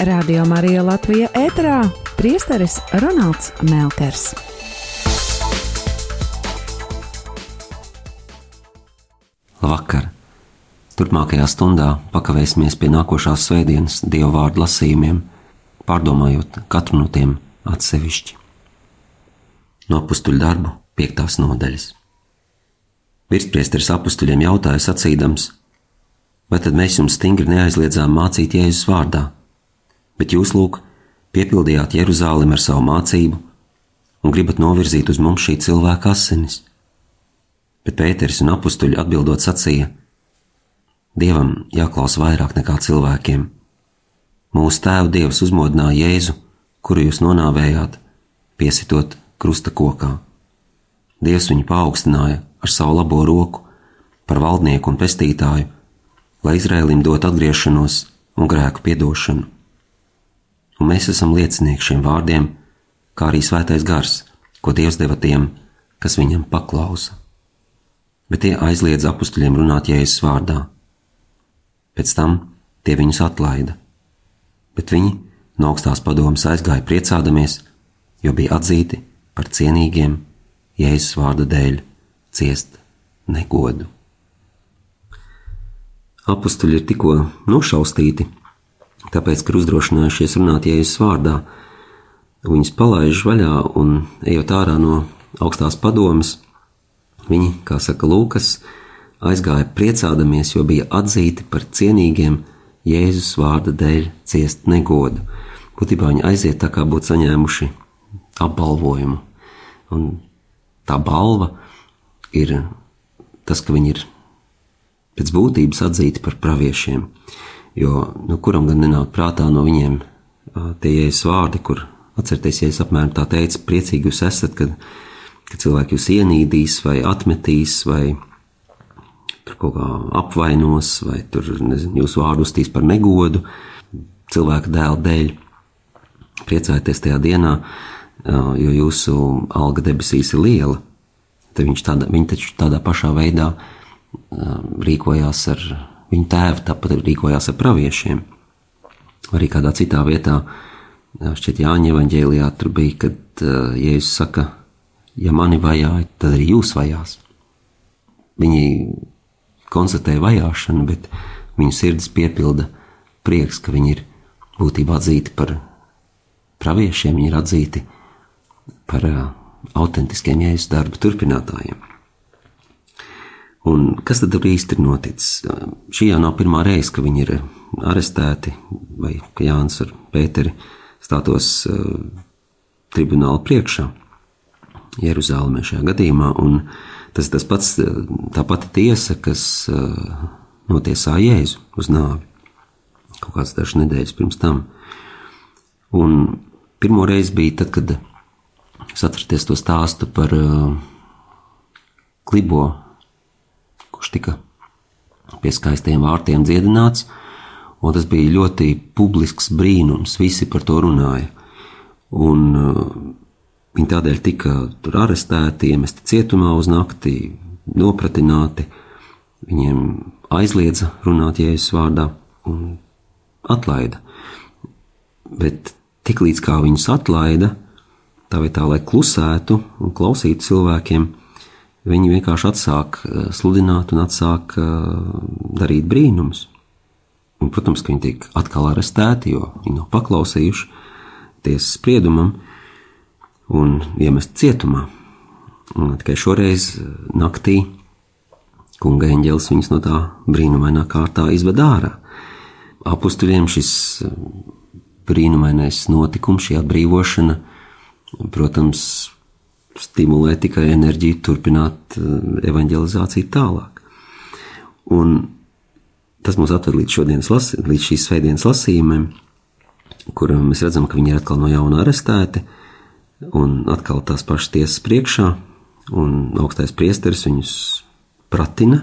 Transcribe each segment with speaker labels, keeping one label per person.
Speaker 1: Radio Marija Latvija ēterā priesteris Ronalds Melkers.
Speaker 2: Labvakar! Turpmākajā stundā pakavēsimies pie nākošās svētdienas dievu vārdu lasījumiem, pārdomājot katru no tiem atsevišķi. No apstuļu darbu piektās nodaļas. Virspriesteris apstuļiem jautāja sacīdams, vai tad mēs jums stingri neaizliedzām mācīt Jēzus vārdā, bet jūs lūk, piepildījāt Jeruzālemi ar savu mācību un gribat novirzīt uz mums šī cilvēka asinis. Bet Pēters un apstuļi atbildot sacīja: Dievam jāklaus vairāk nekā cilvēkiem. Mūsu tēva dievs uzmodināja Jēzu, kuru jūs nonāvējāt, piesitot krusta kokā. Dievs viņu paaugstināja ar savu labo roku par valdnieku un pestītāju, lai Izrēlim dot atgriešanos un grēku piedošanu. Un mēs esam liecinieki šiem vārdiem, kā arī svētais gars, ko Dievs deva tiem, kas viņam paklausa. Bet tie aizliedz apstuļiem runāt Jēzus vārdā. Pēc tam tie viņus atlaida, bet viņi no augstās padomas aizgāja priecādamies, jo bija atzīti par cienīgiem Jēzus vārda dēļ ciest negodu. Apstuļi ir tikko nošaustīti, tāpēc, ka ir uzdrošinājušies runāt Jēzus vārdā. Viņus palaiž vaļā un ejot ārā no augstās padomas, viņi, kā saka Lūkas, aizgāja priecādamies, jo bija atzīti par cienīgiem Jēzus vārda dēļ ciest negodu. Būtībā viņi aiziet tā kā būtu saņēmuši apbalvojumu. Un tā balva ir tas, ka viņi ir pēc būtības atzīti par praviešiem. Jo nu, kuram gan nenāk prātā no viņiem tie jēzus vārdi, kur atcerieties, ja es apmēram tā teicu, priecīgi jūs esat, kad, kad cilvēki jūs ienīdīs vai atmetīs vai tur kaut kā apvainos vai tur, nezinu, jūsu vārdu uztīs par negodu cilvēka dēla dēļ. Priecājieties tajā dienā, jo jūsu alga debesīs ir liela. Tad viņš tādā, viņi taču tādā pašā veidā rīkojās ar viņu tēvu, tāpat rīkojās ar praviešiem. Arī kādā citā vietā, šķiet, Jāņa evanģēlijā tur bija, kad Jēzus saka, ja mani vajāja, tad arī jūs vajās. Viņi konstatē vajāšanu, bet viņu sirds piepilda prieks, ka viņi ir būtībā atzīti par praviešiem, viņi ir atzīti par uh, autentiskiem jēzus darba turpinātājiem. Un kas tad īsti ir noticis? Šī jau nav pirmā reize, ka viņi ir arestēti, vai ka Jānis ar Pēteri stātos uh, tribunāla priekšā Jeruzālēmē šajā gadījumā. Un tas tas pats, tā pati tiesa, kas uh, notiesā Jēzu uz nāvi kaut kāds dažs nedēļas pirms tam. Un pirmo reizi bija tad, kad es atcerieties to stāstu par uh, klibo, kurš tika pie skaistiem vārtiem dziedināts, un tas bija ļoti publisks brīnums, visi par to runāja. Un uh, viņi tādēļ tika tur arestēti, iemesti cietumā uz nakti, nopratināti, viņiem aizliedza runāt Jēzus vārdā un atlaida. Bet tiklīdz kā viņus atlaida, tā vietā, lai klusētu un klausītu cilvēkiem, viņi vienkārši atsāk eh, sludināt un atsāk eh, darīt brīnumus. Un, protams, ka viņi tiek atkal arestēti, jo viņi nav paklausījuši tiesas spriedumam un iemest cietumā. Un tikai šoreiz eh, naktī kunga eņģēlis viņus no tā brīnumainā kārtā izved ārā. Apustuļiem šis brīnumainais notikums, šī atbrīvošana, protams, stimulē tikai enerģiju turpināt eh, evanģelizāciju tālāk. Un tas mūs atved līdz lasi, līdz šīs svētdienas lasījumiem, kur mēs redzam, ka viņi ir atkal no jauna arestēti, un atkal tās pašas tiesas priekšā, un augstais priesteris viņus pratina,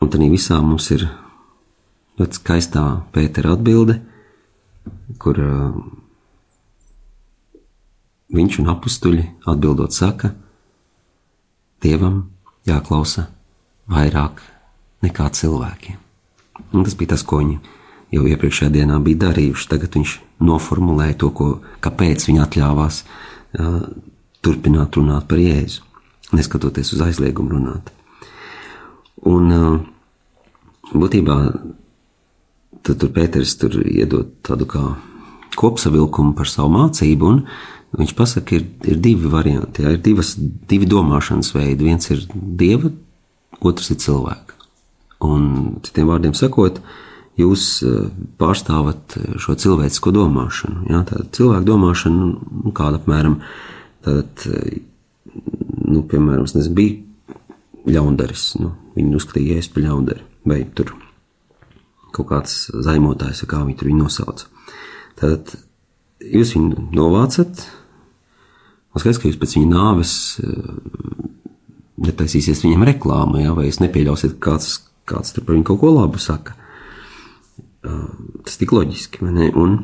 Speaker 2: un tad visā mums ir ļoti skaistā Pētera atbilde, kur viņš un apstuļi atbildot saka, Dievam jāklausa vairāk nekā cilvēkiem. Un tas bija tas, ko viņi jau iepriekšējā dienā bija darījuši. Tagad viņš noformulēja to, ko, kāpēc viņi atļāvās uh, turpināt runāt par Jēzu, neskatoties uz aizliegumu runāt. Un uh, būtībā tad tur Pēters tur iedod tādu kā kopsavilkumu par savu mācību, un viņš pasaka, ir, ir divi varianti, jā, ir divas, divi domāšanas veidi. Viens ir dieva, otrs ir cilvēka. Un citiem vārdiem sakot, jūs eh, pārstāvat šo cilvēcisko domāšanu. Jā, tā cilvēka domāšana, nu, kāda apmēram, tātad, eh, nu, piemēram, es nezinu, bija ļaundaris, nu, viņi uzskatīja, ja es par ļaundari, vai tur kaut kāds zaimotājs, kā viņi tur viņu nosauca. Tad jūs viņu novācat, un skaidrs, ka jūs pēc viņa nāves eh, netaisīsiet viņam reklāmu, ja, vai jūs nepieļausiet, ka kāds, kāds tur par viņu kaut ko labu saka. Eh, tas tik loģiski? Un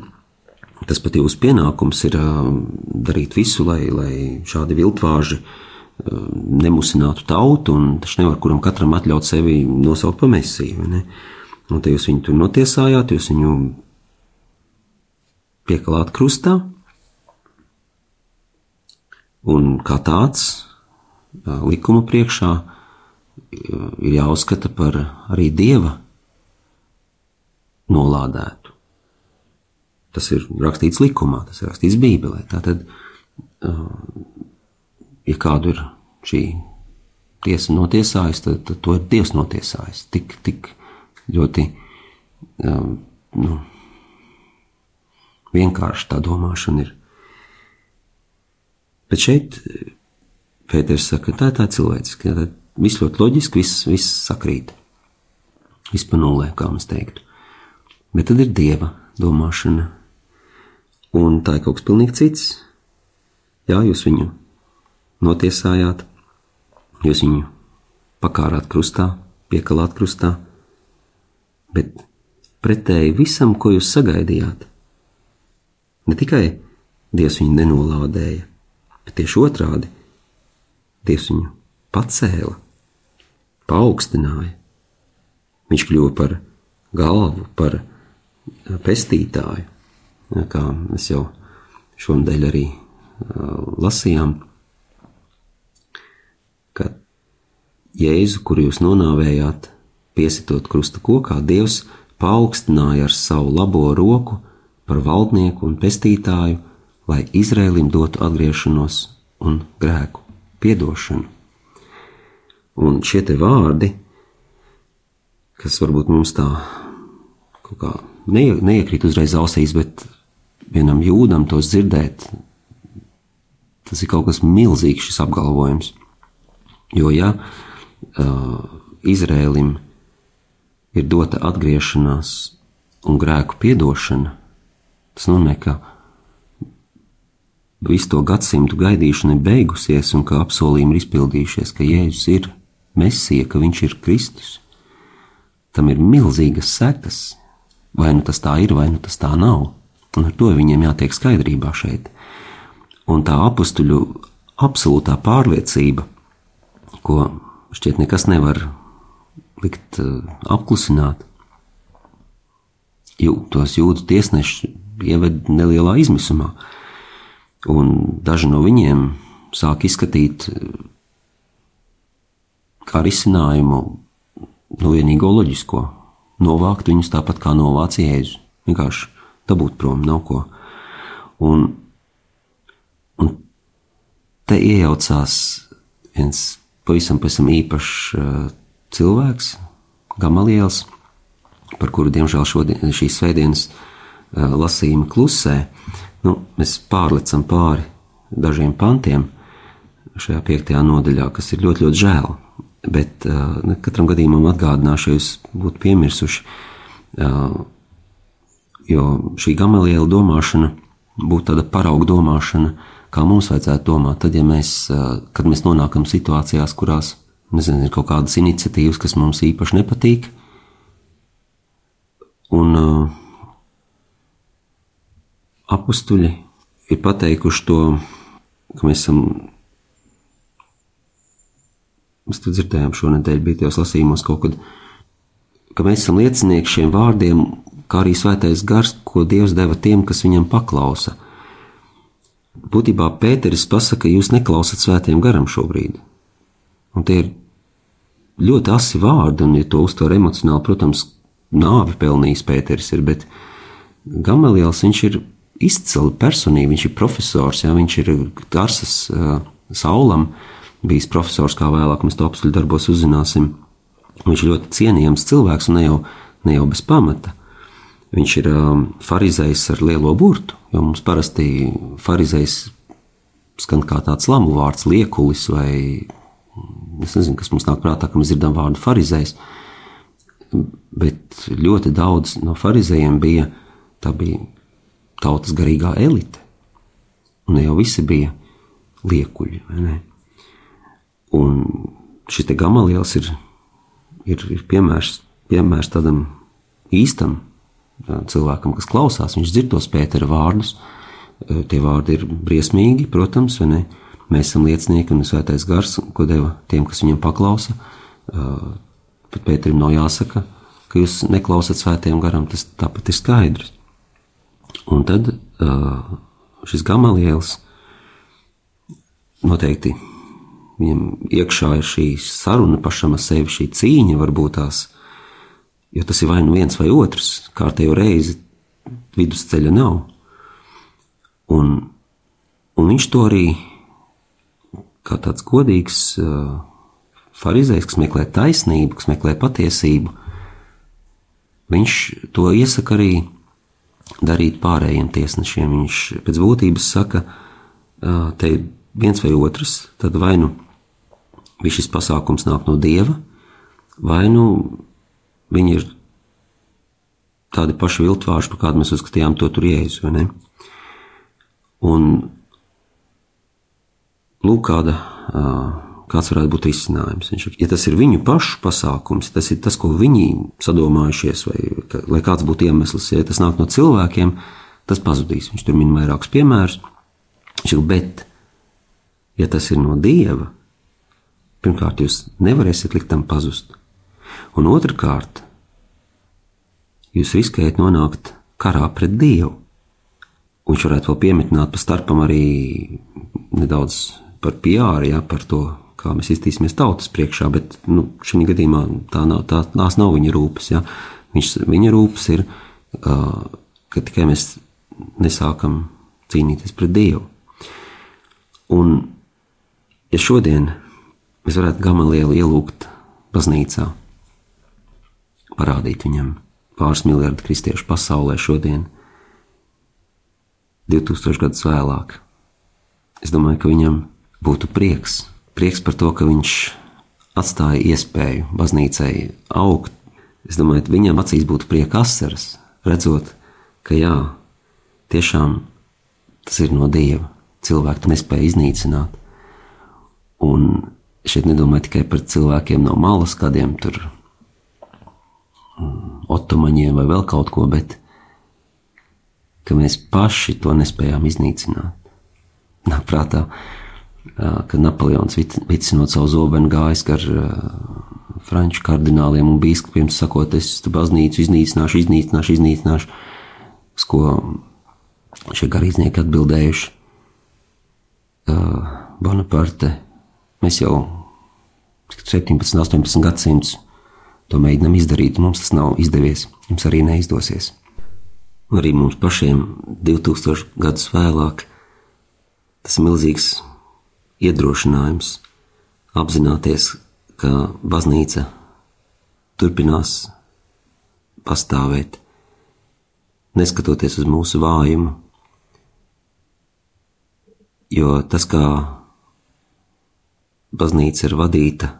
Speaker 2: tas pat jūsu pienākums ir eh, darīt visu, lai, lai šādi viltvāži nemusinātu tautu, un tas nevar kuram katram atļaut sevi nosaukt par mesiju? Un te jūs viņu tur notiesājāt, jūs viņu piekalāt krustā, un kā tāds likuma priekšā ir jāuzskata par arī dieva nolādētu. Tas ir rakstīts likumā, tas ir rakstīts Bībelē. Tātad, ja kādu ir šī tiesa notiesājusi, tad, tad to ir Dievs notiesājis. Tik, tik ļoti um, nu, vienkārši tā domāšana ir. Bet šeit Pēters saka, tā ir tā cilvēciski, tā viss ļoti loģiski, viss, viss sakrīt. Viss pa nulē, kā mēs teiktu. Bet tad ir dieva domāšana, un tā ir kaut kas pilnīgi cits. Jā, jūs viņu notiesājāt, jūs viņu pakārāt krustā, piekalāt krustā, bet pretēji visam, ko jūs sagaidījāt. Ne tikai Dievs viņu nenolādēja, bet tieši otrādi Dievs viņu pacēla, paaugstināja. Viņš kļuva par galvu, par pestītāju, kā mēs jau šonadēļ arī lasījām, ka Jēzu, kuru jūs nonāvējāt, Piesitot krusta kokā, Dievs paaugstināja ar savu labo roku par valdnieku un pestītāju, lai Izrēlim dotu atgriešanos un grēku piedošanu. Un šie te vārdi, kas varbūt mums tā kaut kā neie, neiekrīt uzreiz ausīs, bet vienam jūdam tos dzirdēt, tas ir kaut kas milzīgs šis apgalvojums. Jo ja uh, Izrēlim ir dota atgriešanās un grēku piedošana, tas nozīmē, ka visu to gadsimtu gaidīšana ir beigusies un ka apsolījumi ir izpildījušies, ka Jēzus ir Mesija, ka viņš ir Kristus. Tam ir milzīgas sekas. Vai nu tas tā ir, vai nu tas tā nav. Un ar to viņiem jātiek skaidrībā šeit. Un tā apstuļu absolūtā pārliecība, ko šķiet nekas nevar likt uh, apklusināt. Jū, tos jūdu tiesneši ieved nelielā izmisumā, un daži no viņiem sāk izskatīt uh, kā risinājumu no vienīgo loģisko - novākt viņus tāpat kā novāc jēzu. Vienkārši dabūt prom nav ko. Un, un te iejaucās viens pavisam, pavisam īpašs uh, cilvēks, Gamaliels, par kuru, diemžēl, šodien, šīs svētdienas lasījuma klusē, nu, mēs pārlecam pāri dažiem pantiem šajā piektajā nodaļā, kas ir ļoti, ļoti žēl. Bet uh, katram gadījumam atgādināšu, ja jūs būtu piemirsuši, uh, jo šī gamaliela domāšana būtu tāda parauga domāšana, kā mums vajadzētu domāt, tad, ja mēs, uh, kad mēs nonākam situācijās, kurās nezinu, ir kaut kādas iniciatīvas, kas mums īpaši nepatīk. Un uh, apstuļi ir pateikuši to, ka mēs esam. Mēs to dzirdējām šonadēļ, bija tajos lasījumos kaut kad, ka mēs esam liecinieki šiem vārdiem, kā arī svētais gars, ko Dievs deva tiem, kas viņam paklausa. Būtībā Pēteris pasaka, jūs neklausat svētiem garam šobrīd. Un tie ir ļoti asi vārdi, un, ja to uztver emocionāli, protams, nāvi pelnījis Pēteris ir, bet Gamaliels viņš ir izcila personība, viņš ir profesors, jā, viņš ir Tarsas uh, saulam, bijis profesors, kā vēlāk mēs to apstuļu darbos uzzināsim. Viņš ir ļoti cienījams cilvēks un ne jau, ne jau bez pamata. Viņš ir um, farizējs ar lielo burtu, jo mums parasti farizējs skan kā tāds lamu vārds, liekulis vai es nezinu, kas mums nāk prātā, ka mēs dzirdam vārdu farizējs. Bet ļoti daudz no farizējiem bija, tā bija tautas garīgā elite. Un jau visi bija liekuļi. Un šis te gamaliels ir, ir, ir piemērs, piemērs tādam īstam cilvēkam, kas klausās. Viņš dzird tos Pētera vārdus. Tie vārdi ir briesmīgi, protams, vai ne? Mēs esam liecinieki un svētais gars, ko deva tiem, kas viņam paklausa. Bet Pēterim nav jāsaka, ka jūs neklausat svētajam garam, tas tāpat ir skaidrs. Un tad šis gamalielis noteikti viņam iekšā ir šī saruna pašam ar sevi, šī cīņa varbūt tās, jo tas ir vai nu viens vai otrs, kārtējo reizi vidusceļa nav. Un, un viņš to arī kā tāds godīgs uh, farizējs, kas meklē taisnību, kas meklē patiesību, viņš to iesaka arī darīt pārējiem tiesnešiem. Viņš pēc būtības saka, uh, te viens vai otrs, tad vai nu šis pasākums nāk no dieva, vai nu viņi ir tādi paši viltvāži, par kādu mēs uzskatījām to tur jēzus, vai ne? Un lūk, kāda, kāds varētu būt risinājums. Viņš, ja tas ir viņu pašu pasākums, tas ir tas, ko viņi sadomājušies, vai lai kāds būtu iemesls, ja tas nāk no cilvēkiem, tas pazudīs. Viņš tur min vairākus piemērus. Viņš, bet, ja tas ir no dieva, pirmkārt, jūs nevarēsiet likt tam pazust. Un otrkārt, jūs riskējat nonākt karā pret dievu. Viņš varētu vēl pieminēt pa starpam arī nedaudz par PR, ja, par to, kā mēs iztīsimies tautas priekšā, bet nu, šī gadījumā tā nav, tā, tās nav viņa rūpes. Ja. Viņš, viņa rūpes ir, ka tikai mēs nesākam cīnīties pret Dievu. Un, ja šodien mēs varētu Gamalielu ielūgt baznīcā, parādīt viņam pāris miljardu kristiešu pasaulē šodien, 2000 gadus vēlāk, es domāju, ka viņam būtu prieks. Prieks par to, ka viņš atstāja iespēju baznīcai augt. Es domāju, ka viņam acīs būtu prieka asaras, redzot, ka jā, tiešām tas ir no dieva. Cilvēku to nespēja iznīcināt. Un šeit nedomāju tikai par cilvēkiem no malas, kādiem tur mm, otomaņiem vai vēl kaut ko, bet ka mēs paši to nespējām iznīcināt. Nāk prātā, kad Napoleons vicinot savu zobenu gājis gar franču kardināliem un biskupiem, sakot, es tu baznīcu iznīcināšu, iznīcināšu, iznīcināšu, uz ko šie garīdznieki atbildējuši. Bonaparte, mēs jau 17, 18 gadsimtus to mēģinām izdarīt, mums tas nav izdevies, jums arī neizdosies. Arī mums pašiem 2000 gadus vēlāk tas ir milzīgs iedrošinājums apzināties, ka baznīca turpinās pastāvēt, neskatoties uz mūsu vājumu. Jo tas, kā baznīca ir vadīta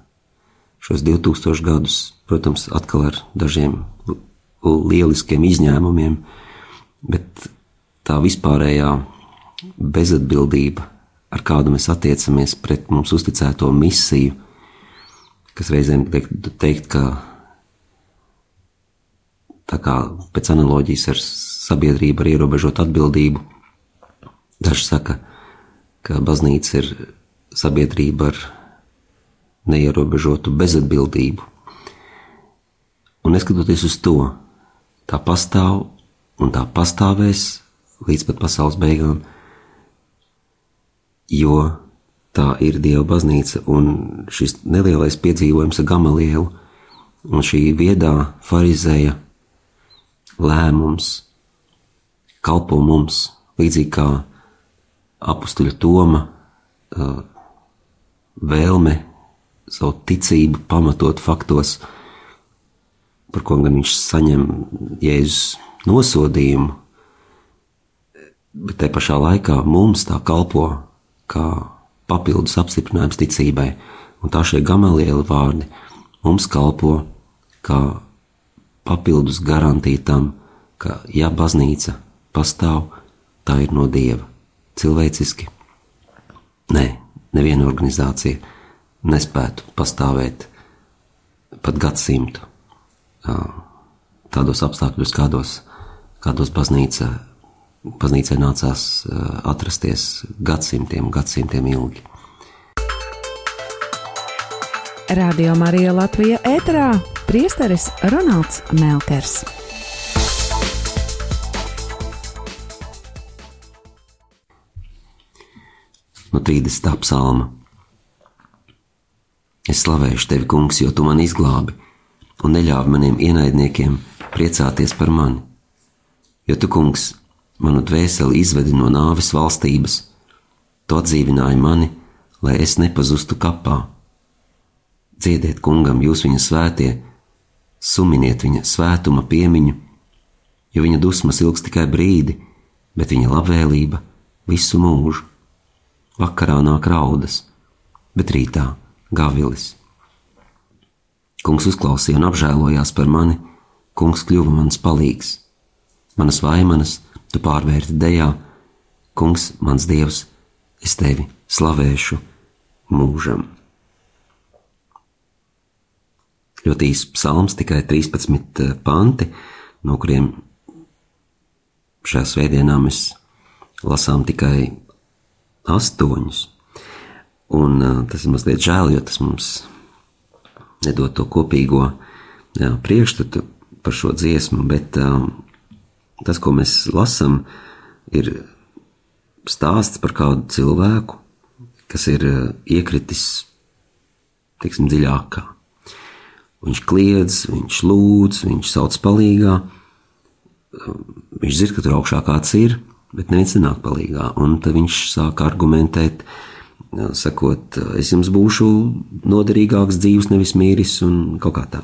Speaker 2: šos 2000 gadus, protams, atkal ar dažiem lieliskiem izņēmumiem, bet tā vispārējā bezatbildība ar kādu mēs attiecamies pret mums uzticēto misiju, kas reizēm teikt, teikt ka tā kā pēc analoģijas ar sabiedrību ar ierobežotu atbildību, daži saka, ka baznīca ir sabiedrība ar neierobežotu bezatbildību. Un neskatoties uz to, tā pastāv un tā pastāvēs līdz pat pasaules beigām, jo tā ir Dieva baznīca un šis nelielais piedzīvojums ar Gamalielu. Un šī viedā farizēja lēmums kalpo mums līdzīgi kā apstuļa Toma vēlme savu ticību pamatot faktos, par ko gan viņš saņem Jēzus nosodījumu, bet te pašā laikā mums tā kalpo kā papildus apstiprinājums ticībai, un tā šie gamalieli vārdi mums kalpo kā papildus garantija tam, ka ja baznīca pastāv, tā ir no Dieva. Cilvēciski. Nē, neviena organizācija nespētu pastāvēt pat gadsimtu tādos apstākļos, kādos, kādos baznīca, baznīcai nācās atrasties gadsimtiem, gadsimtiem ilgi.
Speaker 1: Radio Marija Latvija ēterā priesteris Ronalds Melkers.
Speaker 2: No 30. psalma. Es slavēšu tevi, kungs, jo tu man izglābi un neļāvi maniem ienaidniekiem priecāties par mani. Jo tu, kungs, manu dvēseli izvedi no nāves valstības, tu atdzīvināji mani, lai es nepazustu kapā. Dziediet kungam, jūs viņa svētie, suminiet viņa svētuma piemiņu, jo viņa dusmas ilgs tikai brīdi, bet viņa labvēlība visu mūžu. Vakarā nāk raudas, bet rītā gavilis. Kungs uzklausīja un apžēlojās par mani, kungs kļuva mans palīgs. Manas vaimanas tu pārvērti dejā, kungs, mans dievs, es tevi slavēšu mūžam. Ļoti īsts psalms, tikai 13 eh, panti, no kuriem šajā svētdienā mēs lasām tikai astoņus. Un uh, tas ir mazliet žēl, jo tas mums nedod to kopīgo jā, priekšstatu par šo dziesmu, bet um, tas, ko mēs lasām, ir stāsts par kādu cilvēku, kas ir uh, iekritis tiksim, dziļākā. Viņš kliedz, viņš lūdz, viņš sauc palīgā. Viņš zina, ka tur augšā kāds ir, bet neviens nenāk palīgā. Un tad viņš sāk argumentēt, sakot, es jums būšu noderīgāks dzīves, nevis mīris un kaut kā tā.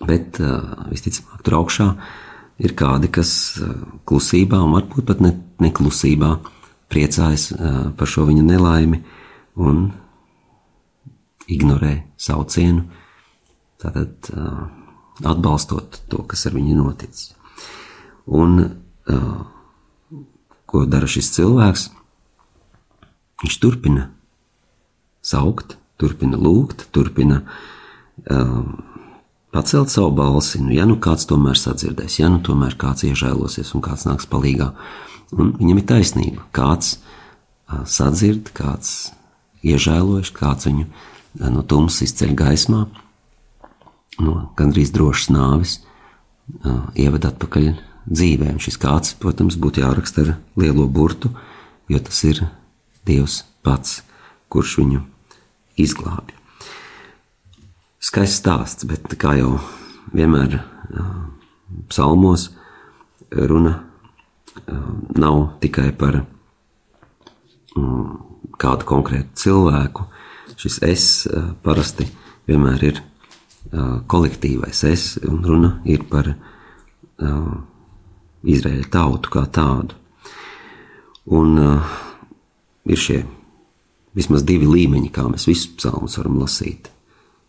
Speaker 2: Bet visticamāk, tur augšā ir kādi, kas klusībā, un varbūt pat ne, neklusībā, priecājas par šo viņa nelaimi un ignorē saucienu, tātad atbalstot to, kas ar viņu noticis. Un ko dara šis cilvēks? Viņš turpina saukt, turpina lūgt, turpina um, pacelt savu balsi. Nu, ja nu kāds tomēr sadzirdēs, ja nu tomēr kāds iežēlosies un kāds nāks palīgā, un viņam ir taisnība. Kāds uh, sadzird, kāds iežēlojas, kāds viņu uh, no tumsas izceļ gaismā, no gandrīz drošas nāves, uh, ieved atpakaļ dzīvē. Un šis kāds, protams, būtu jāraksta ar lielo burtu, jo tas ir Dievs pats, kurš viņu izglābi. Skaists stāsts, bet kā jau vienmēr psalmos runa nav tikai par kādu konkrētu cilvēku. Šis es parasti vienmēr ir kolektīvais es, un runa ir par Izraēļa tautu kā tādu. Un ir šie vismaz divi līmeņi, kā mēs visus psalmus varam lasīt.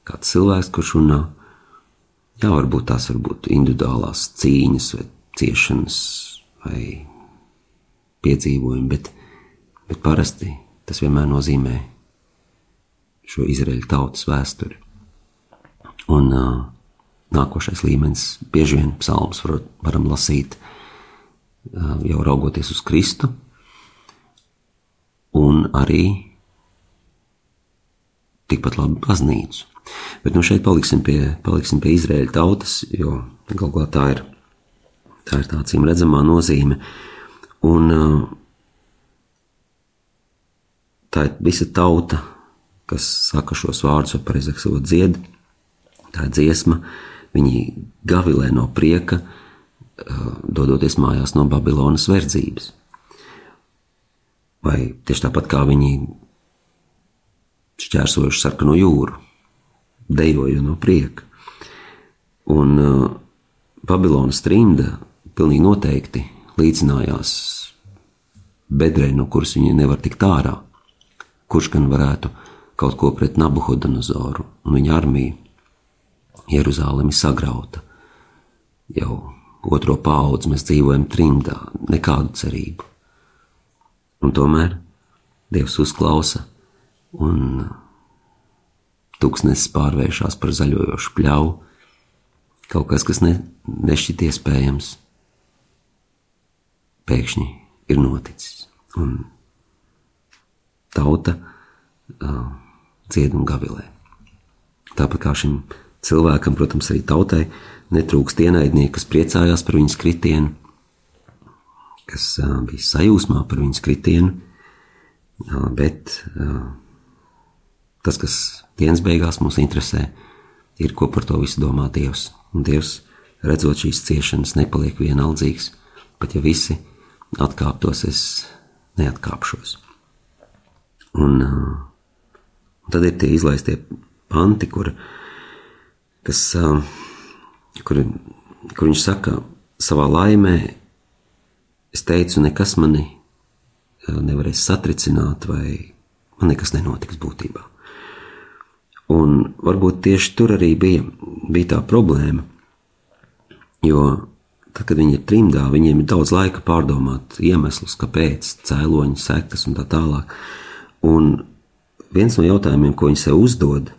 Speaker 2: Kāds cilvēks, kurš runā, jā, varbūt tās var būt individuālās cīņas vai ciešanas vai piedzīvojumi, bet, bet parasti tas vienmēr nozīmē šo Izraēļa tautas vēsturi. Un uh, nākošais līmenis bieži vien psalmus var, varam lasīt uh, jau raugoties uz Kristu, un arī tikpat labi baznīcu. Bet nu šeit paliksim pie, paliksim pie Izraēļa tautas, jo galu galā tā ir Tā ir tā cīm redzamā nozīme. Un tā ir visa tauta, kas saka šos vārdus, vai pareizāk sakot, dzied. Tā ir dziesma, viņi gavilē no prieka, dodoties mājās no Babilonas verdzības. Vai tieši tāpat kā viņi šķērsojuši sarkano jūru, dejoju no prieka. Un uh, Babilonas trimda pilnīgi noteikti līdzinājās bedrē, no kuras viņi nevar tikt ārā. Kurš gan varētu kaut ko pret Nabuhodonozoru un viņa armiju? Jeruzalemi sagrauta. Jau otro paudzi mēs dzīvojam trimdā, nekādu cerību. Un tomēr Dievs uzklausa un tūkstnesis pārvēršas par zaļojošu pļauju, kaut kas, kas ne, nešķiet iespējams, pēkšņi ir noticis. Un tauta uh, dzied un gavilē. Tāpat kā šim cilvēkam, protams, arī tautai netrūkst ienaidnieki, kas priecājās par viņas kritienu, kas uh, bija sajūsmā par viņas kritienu, uh, bet uh, tas, kas dienas beigās mūs interesē, ir, ko par to visu domā Dievs. Un Dievs, redzot šīs ciešanas, nepaliek vienaldzīgs, pat ja visi atkāptos, es neatkāpšos. Un, un tad ir tie izlaistie panti, kur, kas, kur, kur viņš saka, savā laimē es teicu, nekas mani nevarēs satricināt, vai man nekas nenotiks būtībā. Un varbūt tieši tur arī bija, bija tā problēma. Jo tad, kad viņi ir trimdā, viņiem ir daudz laika pārdomāt iemeslus, kāpēc, cēloņi, sekas un tā tālāk. Un viens no jautājumiem, ko viņi sev uzdod,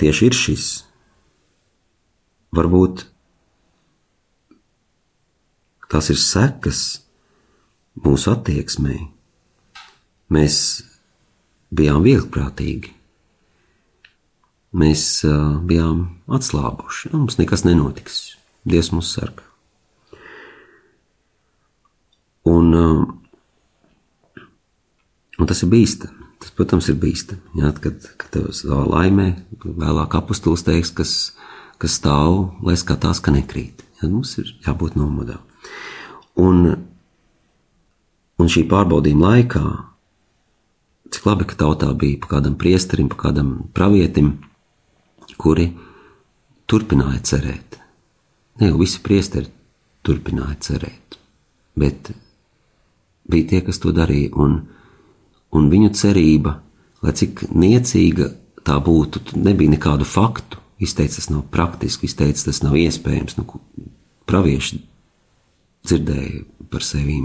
Speaker 2: tieši ir šis. Varbūt tās ir sekas mūsu attieksmei. Mēs bijām vieglprātīgi, mēs bijām atslābuši. Mums nekas nenotiks. Dievs mūs sargā. Un, un tas ir bīstami. Tas, protams, ir bīstami. Ja, kad, kad tev savā laimē, vēlāk apustulis teiks, kas, kas stāv, lai skatās, ka nekrīt. Ja, mums ir jābūt nomodā. Un, un šī pārbaudījuma laikā, cik labi, ka tautā bija pa kādam priesterim, pa kādam pravietim, kuri turpināja cerēt. Ne jau visi priesteri turpināja cerēt, bet bija tie, kas to darīja, un, un viņu cerība, lai cik niecīga tā būtu, nebija nekādu faktu. Izteicis, tas nav praktiski, izteicis, tas nav iespējams. Nu, pravieši dzirdēja par sevi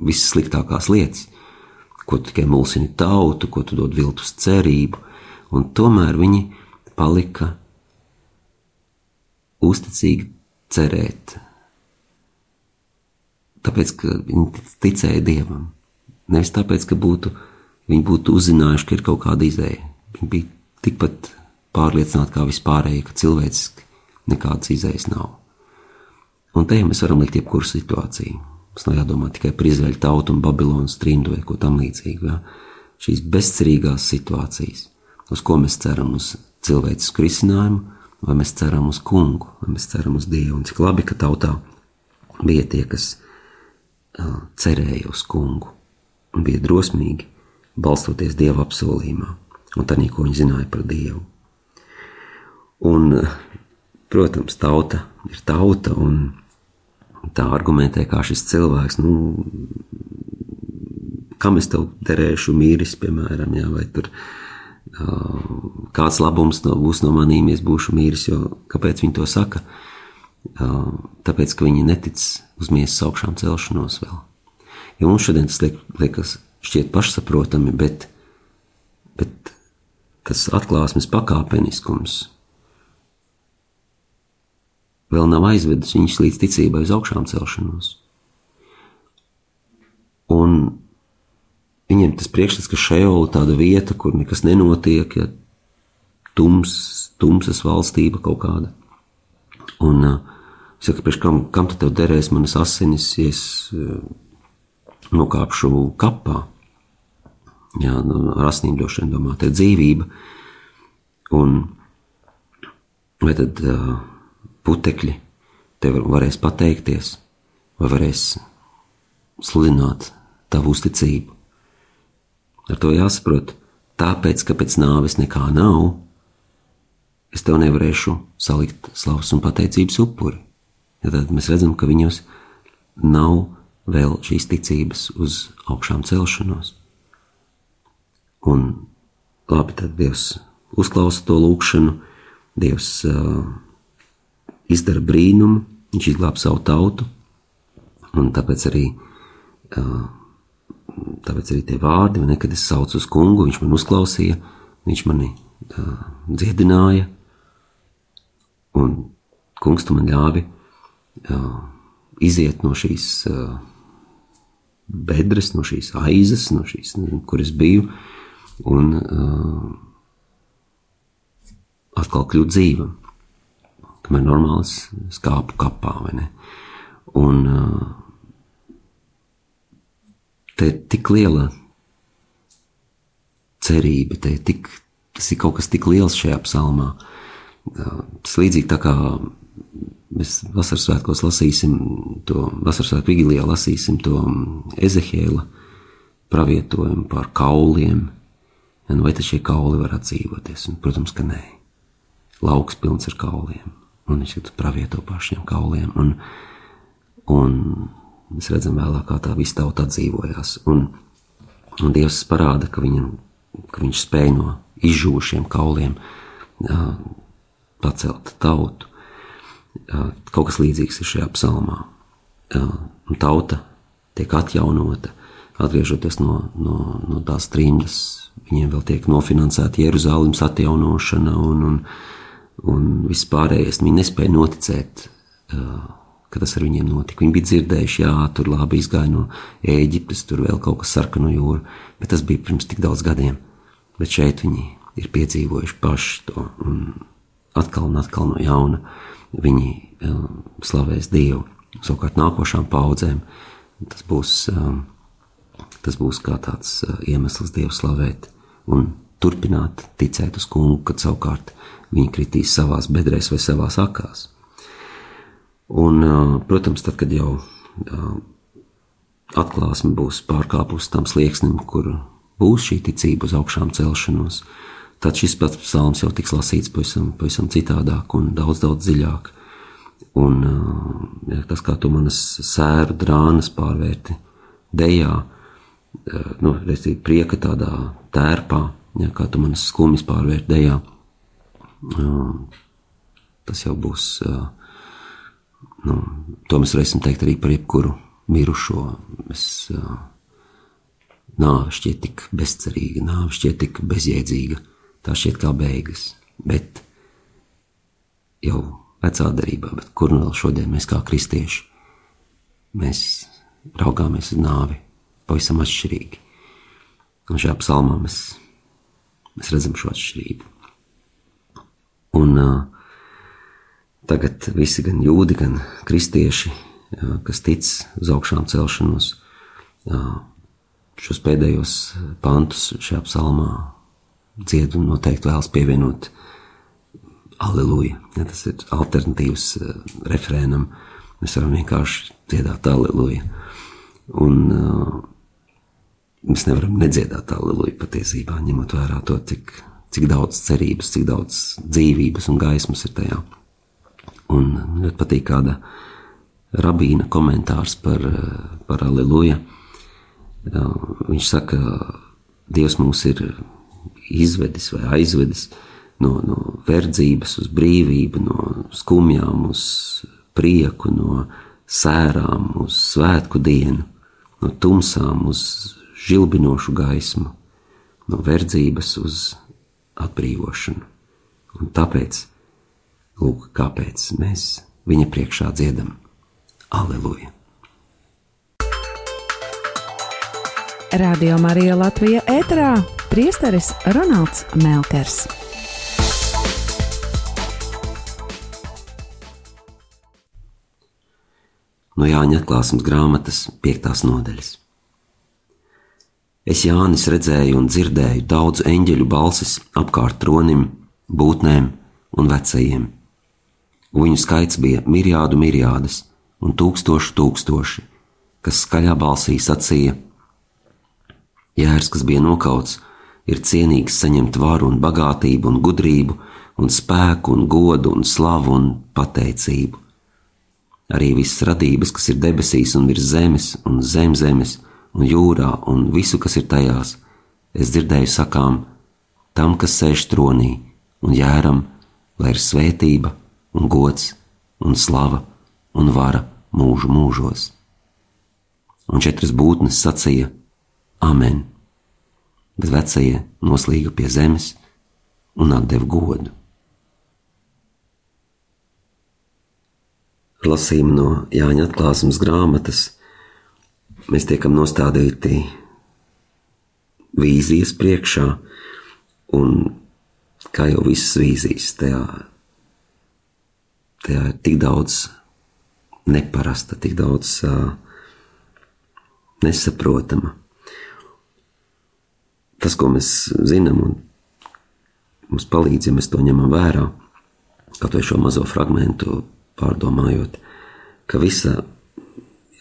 Speaker 2: visas sliktākās lietas, ko tikai mulsini tautu, ko tu dod viltus cerību, un tomēr viņi palika uzticīgi cerēt. Tāpēc, ka viņi ticēja Dievam. Nevis tāpēc, ka būtu, viņi būtu uzzinājuši, ka ir kaut kāda izēja. Viņi bija tikpat pārliecināti kā vispārējie, ka cilvēciski nekādas izējas nav. Un te jau mēs varam likt jebkuru situāciju. Mums nav jādomā tikai par Izraēļu tautu un Babilonas trimdu vai ko tam līdzīgu. Ja? Šīs bezcerīgās situācijas, uz ko mēs ceram, uz cilvēcisku risinājumu, vai mēs ceram uz kungu, vai mēs ceram uz Dievu. Un cik labi, ka tautā bija tie, kas cerēja uz kungu un bija drosmīgi, balstoties Dieva apsolījumā un tā, ko viņi zināja par Dievu. Un, protams, tauta ir tauta, un tā argumentē, kā šis cilvēks, nu, kam es tev derēšu mīris, piemēram, jā, vai tur kāds labums no, būs no manīm, es būšu mīris. Jo, kāpēc viņi to saka? Tāpēc, ka viņi netic uz miesas augšām celšanos vēl. Jo mums šodien tas liek, liekas šķiet pašsaprotami, bet, bet tas atklāsmes pakāpeniskums vēl nav aizvedis viņus līdz ticībai uz augšām celšanos. Un Viņiem tas priekšstats, ka šeola tāda vieta, kur nekas nenotiek, ja tums, tumsas valstība kaut kāda. Un uh, Saka, priekš kam, kam tad tev derēs manas asinis, ja es nokāpšu kapā? Jā, nu, ar asnīm droši vien domā, tā ir dzīvība. Un vai tad uh, putekļi tev varēs pateikties, vai varēs sludināt tavu uzticību? Ar to jāsaprot, tāpēc, ka pēc nāves nekā nav, es tev nevarēšu salikt slavas un pateicības upuri. Ja tad mēs redzam, ka viņos nav vēl šīs ticības uz augšām celšanos. Un labi, tad Dievs uzklausa to lūgšanu, Dievs uh, izdara brīnumu, Viņš izglāb savu tautu, un tāpēc arī, uh, tāpēc arī tie vārdi, ne, kad es saucu uz kungu, viņš man uzklausīja, viņš mani uh, dziedināja, un kungs tu man ļāvi uh, iziet no šīs uh, bedres, no šīs aizas, no šīs, kur es biju, un uh, atkal kļūt dzīvam. Kamēr normāls skāpu kapā, vai ne? Un uh, te ir tik liela cerība, te ir tik, tas ir kaut kas tik liels šajā psalmā. Tas līdzīgi tā kā Mēs vasaras svētkos lasīsim to, vasaras svētku vigilijā lasīsim to Ezehēla pravietojumu par kauliem. Ja, nu vai tad šie kauli var atdzīvoties? Un, protams, ka nē. Lauks pilns ar kauliem. Un viņš ir pravieto par šiem kauliem. Un, un mēs redzam vēlāk, kā tā visa tauta atdzīvojās. Un, un Dievs parāda, ka, viņam, ka viņš spēj no izžūšiem kauliem jā, pacelt tautu kaut kas līdzīgs ir šajā psalmā. Un tauta tiek atjaunota, atgriežoties no, no, no tās trījus. Viņiem vēl tiek nofinansēta Jeruzalemes atjaunošana un, un, un viss pārējais. Viņi nespēja noticēt, ka tas ar viņiem notika. Viņi bija dzirdējuši, jā, tur labi izgāja no Ēģiptes, tur vēl kaut kas sarkano jūru, bet tas bija pirms tik daudz gadiem. Bet šeit viņi ir piedzīvojuši paši to un atkal un atkal no jauna viņi um, slavēs Dievu. Savukārt nākošām paudzēm tas būs, um, tas būs kā tāds uh, iemesls Dievu slavēt un turpināt ticēt uz kungu, kad savukārt viņi kritīs savās bedrēs vai savās akās. Un, uh, protams, tad, kad jau uh, atklāsme būs pārkāpusi tam slieksnim, kur būs šī ticība uz augšām celšanos, tad šis pats psalms jau tiks lasīts pavisam, pavisam citādāk un daudz, daudz dziļāk. Un ja, tas, kā tu manas sēru drānas pārvērti dejā, nu, reizī prieka tādā tērpā, ja, kā tu manas skumjas pārvērti dejā, tas jau būs, nu, to mēs varēsim teikt arī par jebkuru mirušo. Es, nāve šķiet tik bezcerīga, nāve šķiet tik bezjēdzīga tā šķiet kā beigas. Bet jau vecā darbā, bet kur nu vēl šodien mēs kā kristieši, mēs raugāmies uz nāvi pavisam atšķirīgi. Un šajā psalmā mēs, mēs redzam šo atšķirību. Un uh, tagad visi gan jūdi, gan kristieši, kas tic uz augšām celšanos, šos pēdējos pantus šajā psalmā dzied un noteikti vēlas pievienot Aleluja. Ja tas ir alternatīvs uh, refrēnam. Mēs varam vienkārši dziedāt Aleluja. Un uh, mēs nevaram nedziedāt Aleluja patiesībā, ņemot vērā to, cik, cik daudz cerības, cik daudz dzīvības un gaismas ir tajā. Un ļoti patīk kāda rabīna komentārs par, par Aleluja. Viņš saka, Dievs mūs ir izvedis vai aizvedis no, no verdzības uz brīvību, no skumjām uz prieku, no sērām uz svētku dienu, no tumsām uz žilbinošu gaismu, no verdzības uz atbrīvošanu. Un tāpēc, lūk, kāpēc mēs viņa priekšā dziedam Aleluja!
Speaker 1: Radio Marija Latvija ēterā priesteris Ronalds Melkers.
Speaker 2: no Jāņa atklāsmes grāmatas 5. nodaļas. Es Jānis redzēju un dzirdēju daudzu eņģeļu balsis apkārt tronim, būtnēm un vecajiem. Viņu skaits bija mirjādu mirjādas un tūkstoši tūkstoši, kas skaļā balsī sacīja: Jērs, kas bija nokauts, ir cienīgs saņemt varu un bagātību un gudrību un spēku un godu un slavu un pateicību. Arī visas radības, kas ir debesīs un virs zemes un zem zemes, un jūrā un visu, kas ir tajās, es dzirdēju sakām, tam, kas sēž tronī, un jēram, lai ir svētība, un gods, un slava, un vara mūžu mūžos. Un četras būtnes sacīja: Amen! Bet vecie noslīga pie zemes un atdeva godu. Lasījumi no Jāņa atklāsmes grāmatas mēs tiekam nostādīti vīzijas priekšā, un kā jau visas vīzijas, tajā, tajā ir tik daudz neparasta, tik daudz uh, nesaprotama. Tas, ko mēs zinām, un mums palīdz, ja mēs to ņemam vērā, kaut vai šo mazo fragment pārdomājot, ka visa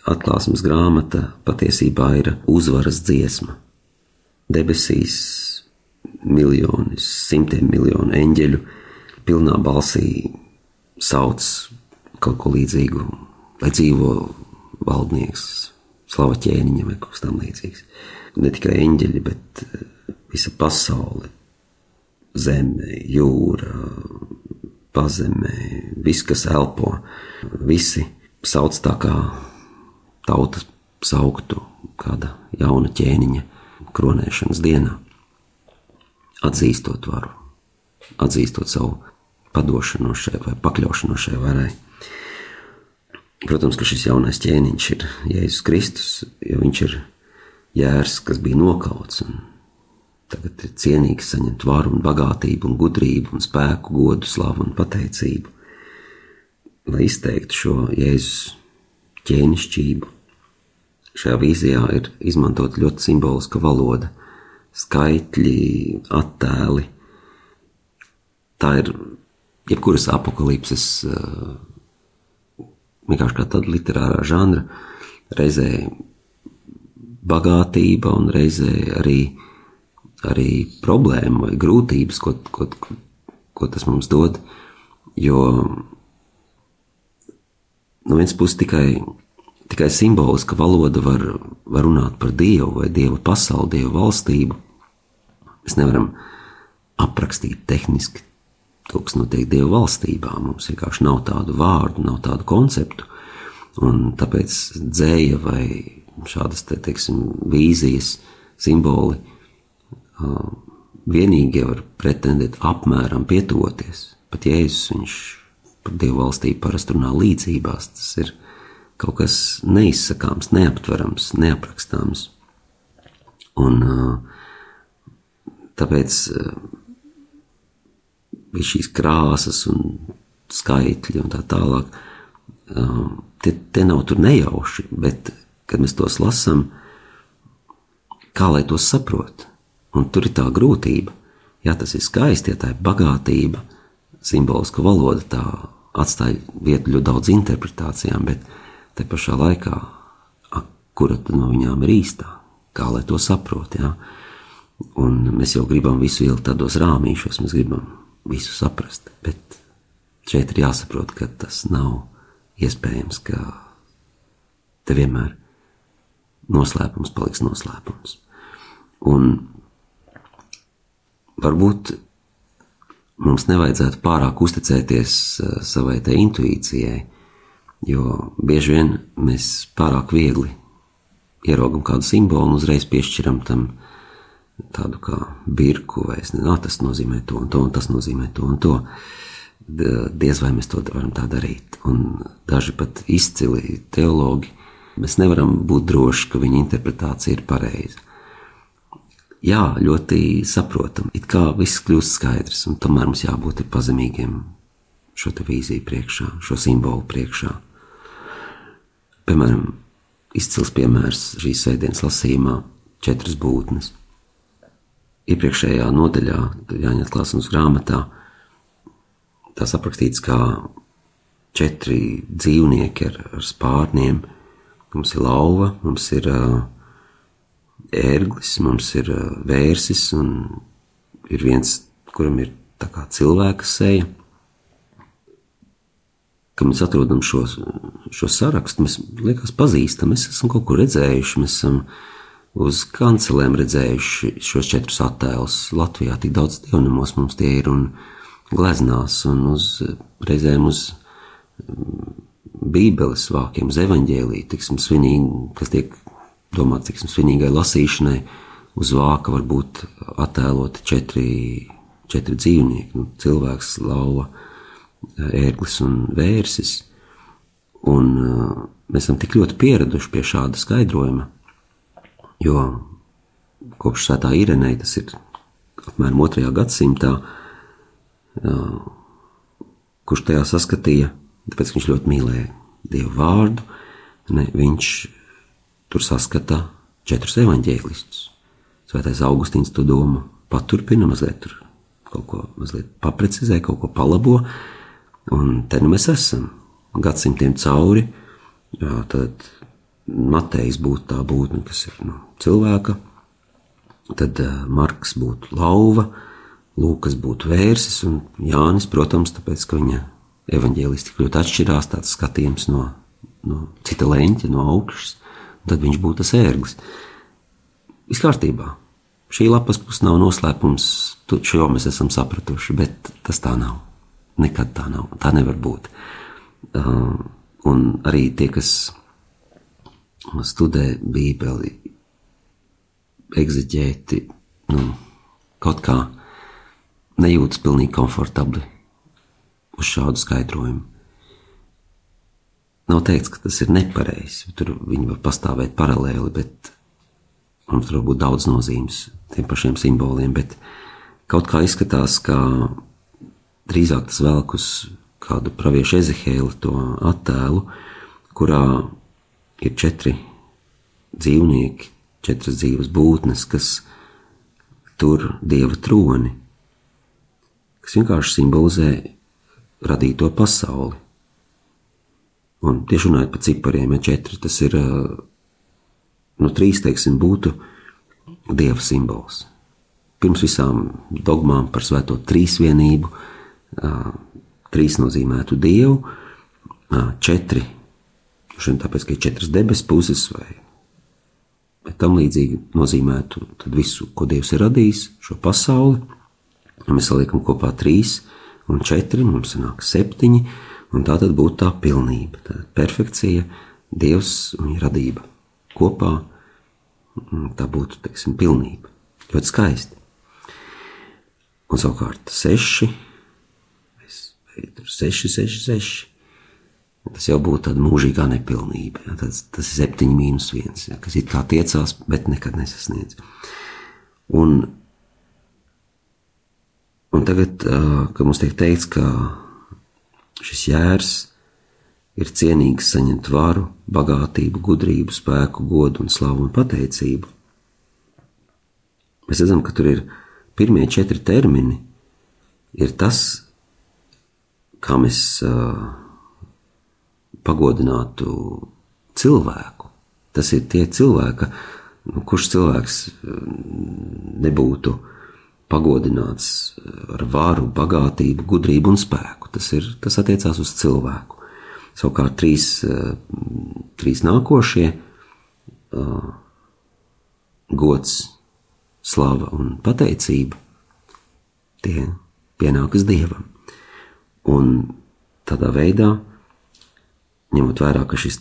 Speaker 2: atklāsmes grāmata patiesībā ir uzvaras dziesma. Debesīs miljoni, simtiem miljonu eņģeļu pilnā balsī sauc kaut ko līdzīgu, lai dzīvo valdnieks, slava ķēniņa vai kaut kas tam līdzīgs. Ne tikai eņģeļi, bet eh, visa pasaule, zeme, jūra, pazemē, viss, kas elpo, visi sauc tā kā tauta sauktu kāda jauna ķēniņa kronēšanas dienā, atzīstot varu, atzīstot savu padošanos šai vai pakļaušanos šai varai. Protams, ka šis jaunais ķēniņš ir Jēzus Kristus, jo viņš ir jērs, kas bija nokauts un tagad ir cienīgs saņemt varu un bagātību un gudrību un spēku, godu, slavu un pateicību, lai izteiktu šo Jēzus ķēnišķību. Šajā vīzijā ir izmantot ļoti simboliska valoda, skaitļi, attēli. Tā ir jebkuras apakalipses eh, vienkārši kā tāda literārā žanra, reizē bagātība un reizē arī, arī problēma vai grūtības, ko, ko, ko tas mums dod. Jo no vienas puses tikai, tikai simboliska valoda var, var runāt par Dievu vai Dieva pasauli, Dieva valstību. Mēs nevaram aprakstīt tehniski to, kas notiek Dieva valstībā. Mums vienkārši nav tādu vārdu, nav tādu konceptu. Un tāpēc dzēja vai šādas te, teiksim, vīzijas, simboli vienīgie var pretendēt apmēram pietuvoties. Pat Jēzus viņš par Dievu valstību parasti runā līdzībās. Tas ir kaut kas neizsakāms, neaptverams, neaprakstāms. Un tāpēc bija šīs krāsas un skaitļi un tā tālāk. Tie, tie nav tur nejauši, bet, kad mēs tos lasām, kā lai tos saprot? Un tur ir tā grūtība. Jā, tas ir skaisti, ja tā ir bagātība, simboliska valoda, tā atstāja vietu ļoti daudz interpretācijām, bet te pašā laikā, kura no viņām ir īstā, kā lai to saprot. Ja? Un mēs jau gribam visu ielikt tādos rāmīšos, mēs gribam visu saprast, bet šeit ir jāsaprot, ka tas nav iespējams, ka te vienmēr noslēpums paliks noslēpums. Un varbūt mums nevajadzētu pārāk uzticēties eh, savai tai intuīcijai, jo bieži vien mēs pārāk viegli ieraugam kādu simbolu un uzreiz piešķiram tam tādu kā birku, vai es nezinu, tas nozīmē to un to, un tas nozīmē to un to. Diez vai mēs to varam tā darīt. Un daži pat izcili teologi, mēs nevaram būt droši, ka viņa interpretācija ir pareiza jā, ļoti saprotam. It kā viss kļūst skaidrs, un tomēr mums jābūt pazemīgiem šo vīziju priekšā, šo simbolu priekšā. piemēram, izcils piemērs šīs sēdienas lasījumā - četras būtnes. Iepriekšējā nodaļā, Jāņa Klāsums grāmatā, tās aprakstīts kā četri dzīvnieki ar, ar spārniem. Mums ir lauva, mums ir uh, ērglis, mums ir uh, vērsis un ir viens, kuram ir tā kā cilvēka seja. Kad mēs atrodam šo, šo sarakstu, mēs liekas pazīstam, mēs esam kaut kur redzējuši, mēs esam uz kancelēm redzējuši šos četrus attēlus. Latvijā tik daudz dievnamos mums tie ir un gleznās un uz reizēm uz Bībeles vākiem, uz evaņģēlīju, tiksim, svinīgi, kas tiek domāts, tiksim, svinīgai lasīšanai, uz vāka var būt attēloti četri, četri dzīvnieki, nu, cilvēks, lauva, ērglis un vērsis. Un uh, mēs esam tik ļoti pieraduši pie šāda skaidrojuma, jo kopš svētā Irenei, tas ir apmēram otrajā gadsimtā, kurš tajā saskatīja tāpēc viņš ļoti mīlēja Dievu vārdu. Ne, viņš tur saskata četrus evaņģēlistus. Svētais Augustīns to domu paturpina, mazliet tur kaut ko mazliet paprecizē, kaut ko palabo, un te nu mēs esam gadsimtiem cauri. Jā, tad Matejs būtu tā būtne, kas ir no cilvēka, tad uh, Marks būtu lauva, Lūkas būtu vērsis, un Jānis, protams, tāpēc, ka viņa evaņģēlisti ļoti atšķirās, tāds skatījums no, no cita leņķa, no augšas, tad viņš būtu tas ērglis. Viss kārtībā. Šī lapas puse nav noslēpums, šo mēs esam sapratuši, bet tas tā nav. Nekad tā nav. Tā nevar būt. Uh, un arī tie, kas studē Bībeli, eksaģēti, nu, kaut kā nejūtas pilnīgi komfortabli uz šādu skaidrojumu. Nav teikts, ka tas ir nepareizi. Tur viņi var pastāvēt paralēli, bet mums tur var būt daudz nozīmes tiem pašiem simboliem. Bet kaut kā izskatās, ka drīzāk tas velk uz kādu praviešu ezehēlu to attēlu, kurā ir četri dzīvnieki, četras dzīves būtnes, kas tur dieva troni, kas vienkārši simbolizē radīto pasauli. Un tieši runājot par cipariem, ja četri tas ir, nu, trīs, teiksim, būtu dieva simbols. Pirms visām dogmām par svēto trīsvienību, trīs nozīmētu dievu, četri, šodien tāpēc, ka ir četras debesu puses vai tam līdzīgi nozīmētu visu, ko Dievs ir radījis, šo pasauli. Ja mēs saliekam kopā trīs, un četri, mums sanāk septiņi, un tā tad būtu tā pilnība, tā perfekcija, Dievs un radība kopā, tā būtu, teiksim, pilnība. Ļoti skaisti. Un savukārt seši, vai tur seši, seši, seši, tas jau būtu tāda mūžīgā nepilnība. Ja, tas, tas ir septiņi mīnus viens, ja, kas it kā tiecās, bet nekad nesasniedz. Un Un tagad, kad mums tiek teikts, ka šis jērs ir cienīgs saņemt varu, bagātību, gudrību, spēku, godu un slavu un pateicību, mēs redzam, ka tur ir pirmie četri termini, ir tas, kā mēs uh, pagodinātu cilvēku. Tas ir tie cilvēki, nu, kurš cilvēks nebūtu uh, pagodināts eh, ar varu, bagātību, gudrību un spēku. Tas, ir, tas attiecās uz cilvēku. Savukārt trīs, eh, trīs nākošie eh, gods, slava un pateicība tie pienākas dievam. Un tādā veidā, ņemot vērā, ka šis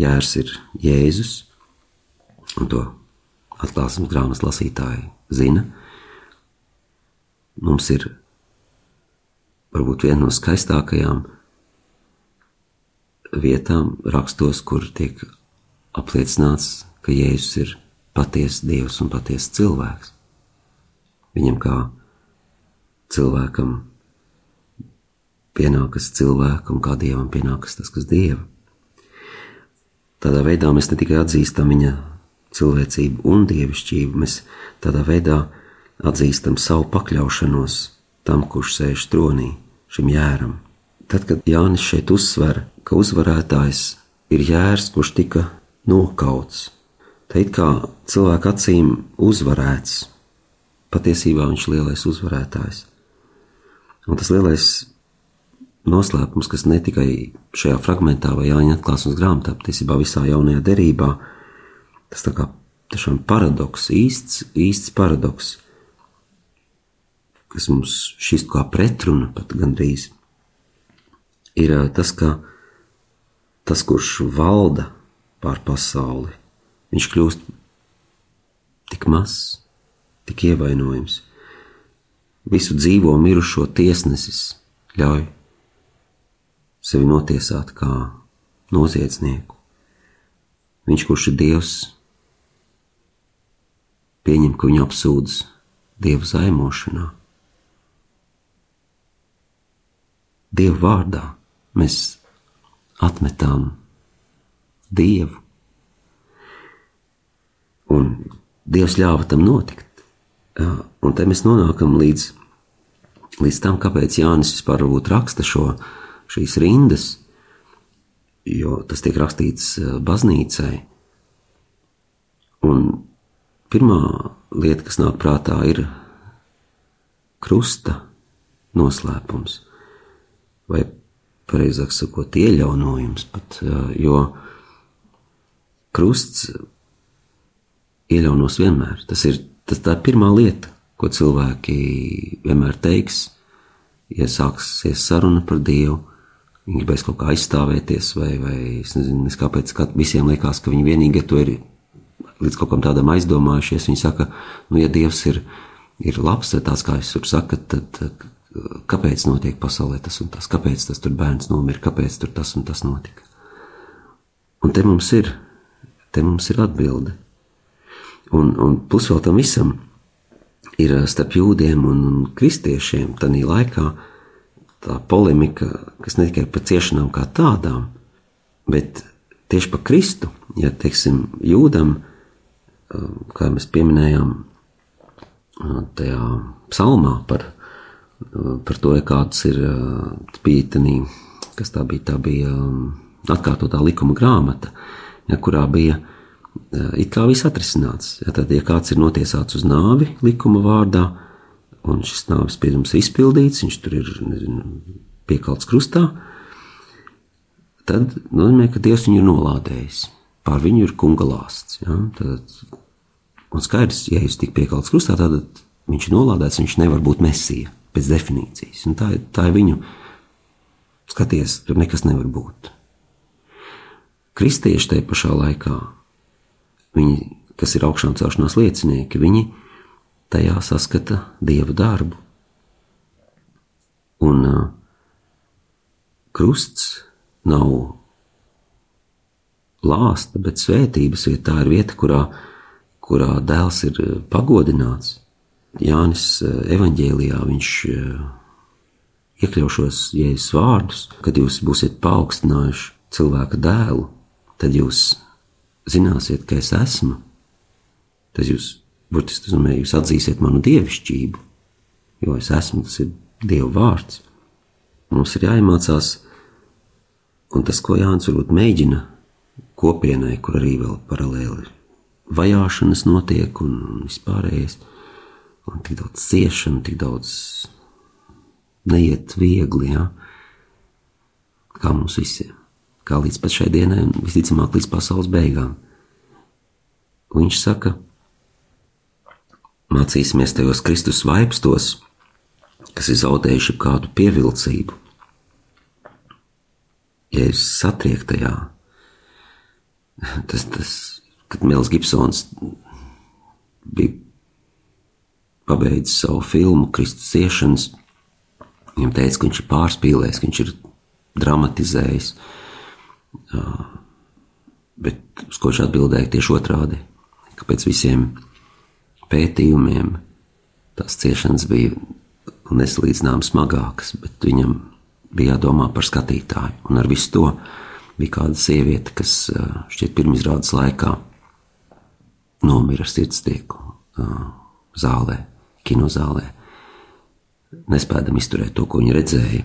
Speaker 2: jērs ir Jēzus, un to atklāsmes grāmatas lasītāji zina, mums ir varbūt viena no skaistākajām vietām rakstos, kur tiek apliecināts, ka Jēzus ir patiesa Dievs un patiesa cilvēks. Viņam kā cilvēkam pienākas cilvēkam, kā Dievam pienākas tas, kas Dieva. tādā veidā mēs ne tikai atzīstam viņa cilvēcību un dievišķību, mēs tādā veidā atzīstam savu pakļaušanos tam, kurš sēž tronī, šim jēram. Tad, kad Jānis šeit uzsver, ka uzvarētājs ir jērs, kurš tika nokauts, tad kā cilvēka acīm uzvarēts, patiesībā viņš ir lielais uzvarētājs. Un tas lielais noslēpums, kas ne tikai šajā fragmentā vai Jāņa atklāsmes grāmatā, bet patiesībā visā jaunajā derībā, tas tā kā tiešām paradoks, īsts, īsts paradoks, kas mums šis kā pretruna pat gandrīz ir tas, ka tas, kurš valda pār pasauli, viņš kļūst tik mazs, tik ievainojams. Visu dzīvo mirušo tiesnesis ļauj sevi notiesāt kā noziedznieku. Viņš, kurš ir Dievs, pieņem, ka viņu apsūdz Dieva zaimošanā. Dieva vārdā mēs atmetām Dievu. Un Dievs ļāva tam notikt. Un te mēs nonākam līdz, līdz tam, kāpēc Jānis vispār raksta šo, šīs rindas, jo tas tiek rakstīts baznīcai. Un pirmā lieta, kas nāk prātā, ir krusta noslēpums. Vai pareizāk sakot, iejaunojums pat, jo krusts iejaunos vienmēr. Tas ir tas tā pirmā lieta, ko cilvēki vienmēr teiks, ja sāksies saruna par Dievu. Gribēs kaut kā aizstāvēties, vai, vai es nezinu, es kāpēc kā visiem liekas, ka viņi vienīgi to ir līdz kaut kam tādam aizdomājušies. Viņi saka, nu, ja Dievs ir, ir labs, tad tāds, kā es tur saku, tad, kāpēc notiek pasaulē tas un tas, kāpēc tas tur bērns nomira, kāpēc tur tas un tas notika. Un te mums ir, te mums ir atbilde. Un, un plus vēl tam visam ir starp jūdiem un, kristiešiem tādā laikā tā polemika, kas ne tikai par ciešanām kā tādām, bet tieši par Kristu, ja teiksim, jūdam, kā mēs pieminējām tajā psalmā par par to, kāds ir pītenī, kas tā bija, tā bija atkārtotā likuma grāmata, ja, kurā bija it kā viss atrisināts. Ja, tad, ja kāds ir notiesāts uz nāvi likuma vārdā, un šis nāves spriedums ir izpildīts, viņš tur ir nezinu, piekalts krustā, tad nozīmē, ka Dievs viņu ir nolādējis. Pār viņu ir kunga lāsts. Ja? Tad, un skaidrs, ja viņš tik piekalts krustā, tad viņš ir nolādēts, viņš nevar būt mesija pēc definīcijas. Un tā, tā ir viņu skaties, tur nekas nevar būt. Kristieši tajā pašā laikā, viņi, kas ir augšām celšanās liecinieki, viņi tajā saskata dieva darbu. Un uh, krusts nav lāsta, bet svētības vieta. Tā ir vieta, kurā, kurā dēls ir pagodināts. Jānis eh, evanģēlijā viņš iekļaušos jēzus vārdus, kad jūs būsiet paaugstinājuši cilvēka dēlu, tad jūs zināsiet, ka es esmu. Tas jūs, burtiski, tas nozīmē, jūs atzīsiet manu dievišķību, jo es esmu, tas ir Dieva vārds. Mums ir jāiemācās, un tas, ko Jānis varbūt mēģina kopienai, kur arī vēl paralēli vajāšanas notiek un vispārējais un tik daudz ciešanu, tik daudz neiet viegli, ja? kā mums visiem, kā līdz pat šai dienai, un visticamāk līdz pasaules beigām. Viņš saka, mācīsimies tajos Kristus vaipstos, kas ir zaudējuši kādu pievilcību. Ja ir satriektajā, tas, tas, kad Mels Gibsons bija pabeidzis savu filmu Kristus ciešanas. Viņam teica, ka viņš ir pārspīlējis, ka viņš ir dramatizējis. Bet uz ko viņš atbildēja tieši otrādi, ka pēc visiem pētījumiem tās ciešanas bija nesalīdzināmas smagākas, bet viņam bija jādomā par skatītāju. Un ar visu to bija kāda sieviete, kas šķiet pirmizrādes laikā nomira ar sirdstieku zālē, kinozālē. Nespējam izturēt to, ko viņa redzēja.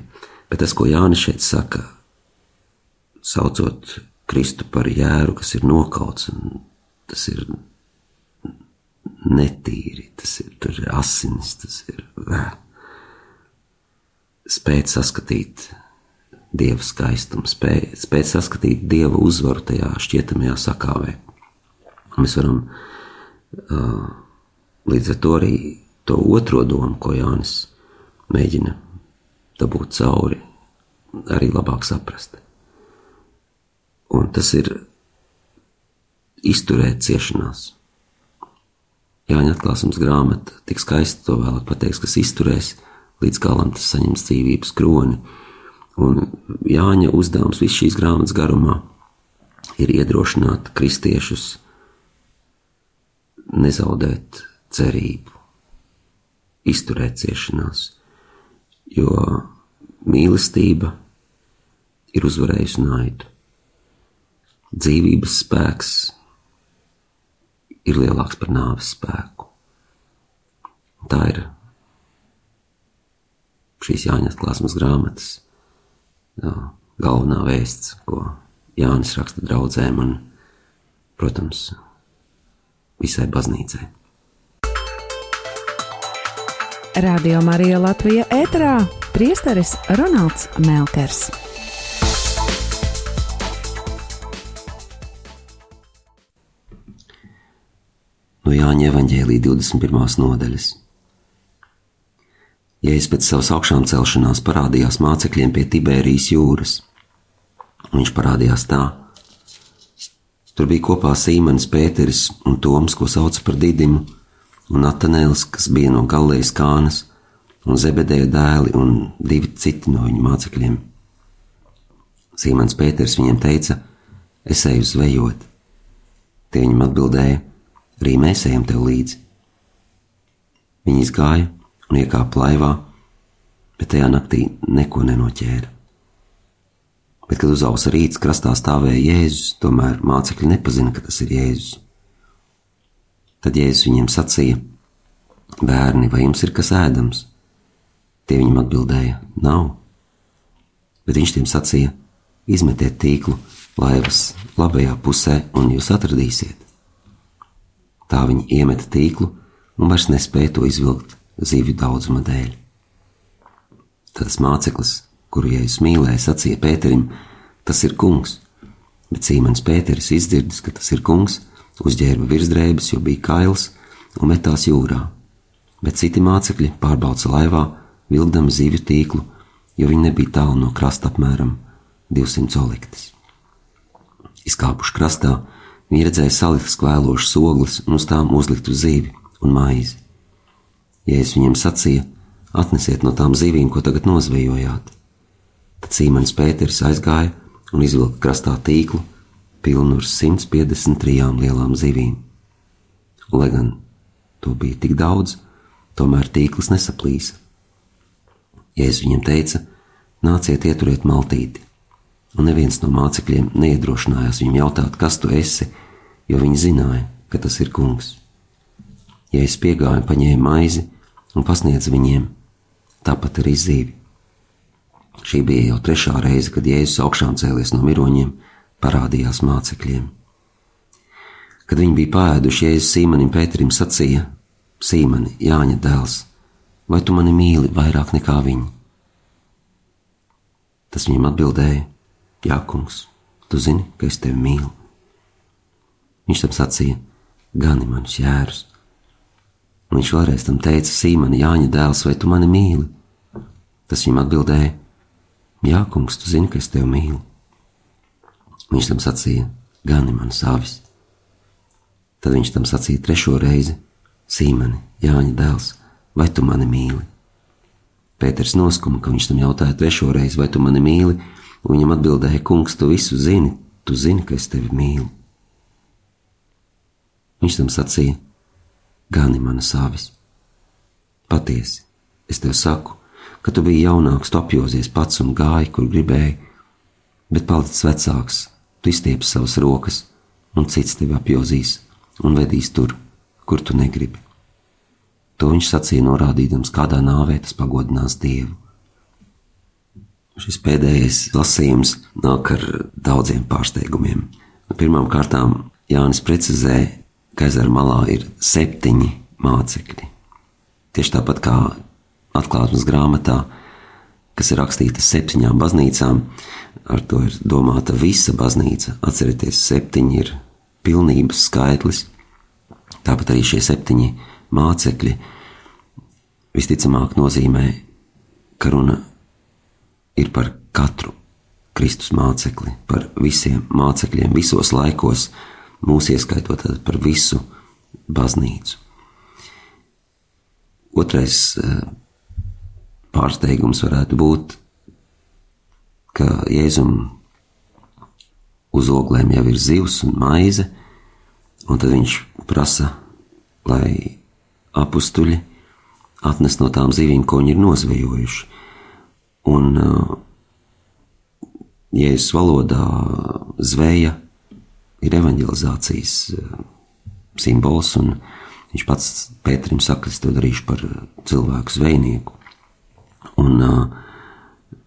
Speaker 2: Bet tas, ko Jānis šeit saka, saucot Kristu par jēru, kas ir nokauts, tas ir netīri, tas ir, ir asinis, tas ir spēt saskatīt dieva skaistumu, spēt, spēt saskatīt dieva uzvaru tajā šķietamajā sakāvē. Mēs varam uh, līdz ar to arī to otro domu, ko Jānis mēģina dabūt cauri, arī labāk saprast. Un tas ir izturēt ciešanās. Jāņa atklāsmes grāmata tik skaisti to vēlāk pateiks, kas izturēs līdz galam, tas saņems dzīvības kroni. Un Jāņa uzdevums visu šīs grāmatas garumā ir iedrošināt kristiešus nezaudēt cerību, izturēt ciešanās, jo mīlestība ir uzvarējusi naidu. Dzīvības spēks ir lielāks par nāves spēku. Tā ir šīs Jāņas klāsmas grāmatas jā, galvenā vēsts, ko Jānis raksta draudzēm un, protams, visai baznīcai.
Speaker 1: Radio Marija Latvija ēterā priesteris Ronalds Melkers.
Speaker 2: No Jāņa evaņģēlī 21. nodaļas. Jēzus pēc savas augšām celšanās parādījās mācekļiem pie Tibērijas jūras. Viņš parādījās tā. Tur bija kopā Sīmanis Pēteris un Toms, ko sauca par Didimu, un Atanēls, kas bija no Galilejas kānas, un Zebedēja dēli un divi citi no viņa mācekļiem. Sīmans Pēters viņiem teica: Es eju zvejot. Tie viņam atbildēja: arī mēs ejam tev līdzi. Viņi izgāja un iekāpa laivā, bet tajā naktī neko nenoķēra. Bet, kad uzausa rīts, krastā stāvēja Jēzus, tomēr mācekļi nepazina, ka tas ir Jēzus. Tad Jēzus viņiem sacīja: Bērni, vai jums ir kas ēdams? Tie viņam atbildēja: Nav. Bet viņš tiem sacīja: Izmetiet tīklu laivas labajā pusē, un jūs atradīsiet. Tā viņi iemeta tīklu un vairs nespēja to izvilkt zivju daudzuma dēļ. Tas māceklis, kuru jēzus mīlēja, sacīja Pēterim: Tas ir kungs, bet Sīmens Pēteris izdzirdis, ka tas ir kungs, uzģērba virsdrēbes, jo bija kails un metās jūrā. Bet citi mācekļi pārbauca laivā, vilkdami zivju tīklu, jo viņi nebija tālu no krasta apmēram 200 oliktes. Izkāpuši krastā, Viņa redzēja saliktas kvēlošas ogles un uz tām uzliktu zīvi un maizi. Jēzus viņiem sacīja: Atnesiet no tām zivīm, ko tagad nozvejojāt. Tad Sīmanis Pēters aizgāja un izvilka krastā tīklu, pilnu ar 153 lielām zivīm. Lai gan to bija tik daudz, tomēr tīkls nesaplīsa. Jēzus viņiem teica: Nāciet, ieturiet maltīti, un neviens no mācekļiem neiedrošinājās viņam jautāt, kas tu esi, jo viņi zināja, ka tas ir kungs. Ja es piegāju, paņēmu maizi un pasniedzu viņiem, tāpat arī zīvi. Šī bija jau trešā reize, kad Jēzus augšām cēlies no miroņiem, parādījās mācekļiem. Kad viņi bija pāēduši, Jēzus Sīmanim Pēterim sacīja: Sīmani, Jāņa dēls, vai tu mani mīli vairāk nekā viņi? Tas viņam atbildēja: Jā, kungs, tu zini, ka es tevi mīlu. Viņš tam sacīja: Gani manus jērus. Un viņš vēlreiz tam teica: Sīmani, Jāņa dēls, vai tu mani mīli? Tas viņam atbildēja: Jā, kungs, tu zini, ka es tevi mīlu. Viņš tam sacīja: Gani manas avis. Tad viņš tam sacīja trešo reizi: Sīmani, Jāņa dēls, vai tu mani mīli? Pēters noskuma, ka viņš tam jautāja trešo reizi, vai tu mani mīli, un viņam atbildēja: Kungs, tu visu zini, tu zini, ka es tevi mīlu. Viņš tam sacīja: Gani manas avis. Patiesi, es tev saku, ka tu biji jaunāks, tu apjozies pats un gāji, kur gribēji, bet palicis vecāks, tu izstiepi savas rokas, un cits tevi apjozīs un vedīs tur, kur tu negribi. To viņš sacīja norādīdams, kādā nāvē tas pagodinās Dievu. Šis pēdējais lasījums nāk ar daudziem pārsteigumiem. Pirmkārt, Jānis precizē, ka ezera malā ir septiņi mācekļi. Tieši tāpat kā atklāsmes grāmatā, kas ir rakstīta septiņām baznīcām, ar to ir domāta visa baznīca. Atcerieties, septiņi ir pilnības skaitlis. Tāpat arī šie septiņi mācekļi visticamāk nozīmē, ka runa ir par katru Kristus mācekli, par visiem mācekļiem visos laikos, mūs ieskaitot par visu baznīcu. Otrais eh, pārsteigums varētu būt, ka Jēzum uz oglēm jau ir zivs un maize, un tad viņš prasa, lai apstuļi atnes no tām zivīm, ko viņi ir nozvejojuši. Un uh, Jēzus valodā zveja ir evanģelizācijas uh, simbols, un viņš pats Pēterim saka, es to darīšu par cilvēku zvejnieku. Un uh,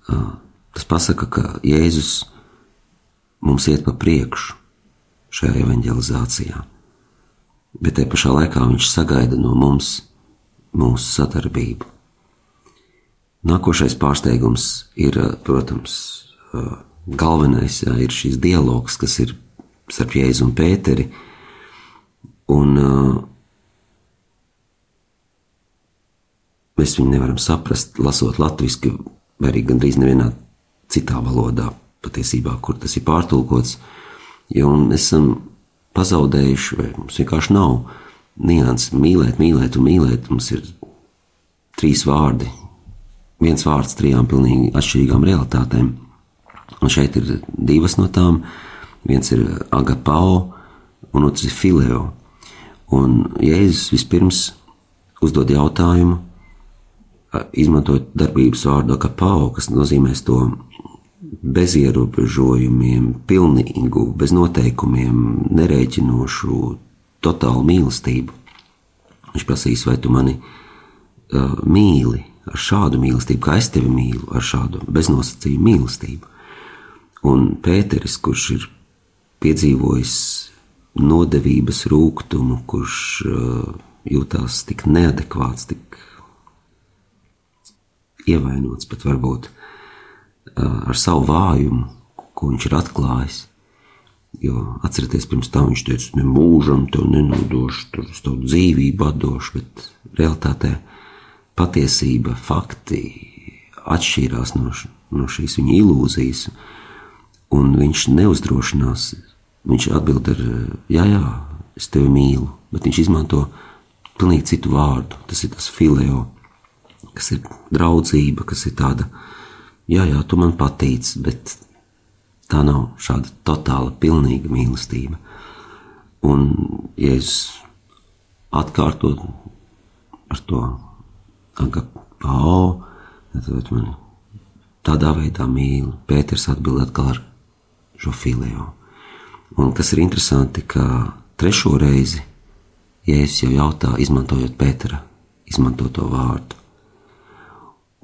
Speaker 2: uh, tas pasaka, ka Jēzus mums iet pa priekšu šajā evanģelizācijā, bet te pašā laikā viņš sagaida no mums mūsu sadarbību. Nākošais pārsteigums ir, eh, protams, eh, galvenais jā, ir šis dialogs, kas ir starp Jēzu un Pēteri. Un, uh, mēs viņu nevaram saprast, lasot latviešu, vai arī gandrīz nevienā citā valodā, patiesībā, kur tas ir pārtulkots. Jo mēs esam pazaudējuši, vai mums vienkārši nav nianses mīlēt, mīlēt un mīlēt. Mums ir trīs vārdi, viens vārds trijām pilnīgi atšķirīgām realitātēm. Un šeit ir divas no tām. Viens ir agapao, un otrs ir fileo. Un Jēzus vispirms uzdod jautājumu, izmantojot darbības vārdu agapao, kas nozīmē to bez ierobežojumiem, pilnīgu, bez noteikumiem, nerēķinošu, totālu mīlestību. Viņš prasīs, vai tu mani uh, mīli ar šādu mīlestību, kā es tevi mīlu, ar šādu beznosacījumu mīlestību. Un Pēteris, kurš ir piedzīvojis nodevības rūkumu, kurš uh, jūtās tik neadekvāts, tik ievainots, pat varbūt uh, ar savu vājumu, ko viņš ir atklājis. Jo atcerieties, pirms tam viņš teica, ne mūžam to nenodošu, tur uz tavu dzīvību atdošu, bet realtātē patiesība, fakti atšķīrās no, no šīs viņa ilūzijas, un viņš neuzdrošinās. Viņš atbild ar, jā, jā, es tevi mīlu, bet viņš izmanto pilnīgi citu vārdu. Tas ir tas fileo, kas ir draudzība, kas ir tāda, jā, jā, tu man patīc, bet Tā nav šāda totāla, pilnīga mīlestība. Un, ja es atkārtotu ar to agapao, tad man tādā veidā mīlu. Pēters atbild atkal ar šo filēju. Un kas ir interesanti, ka trešo reizi Jēzus jau jautā, izmantojot Pētera izmantoto vārdu.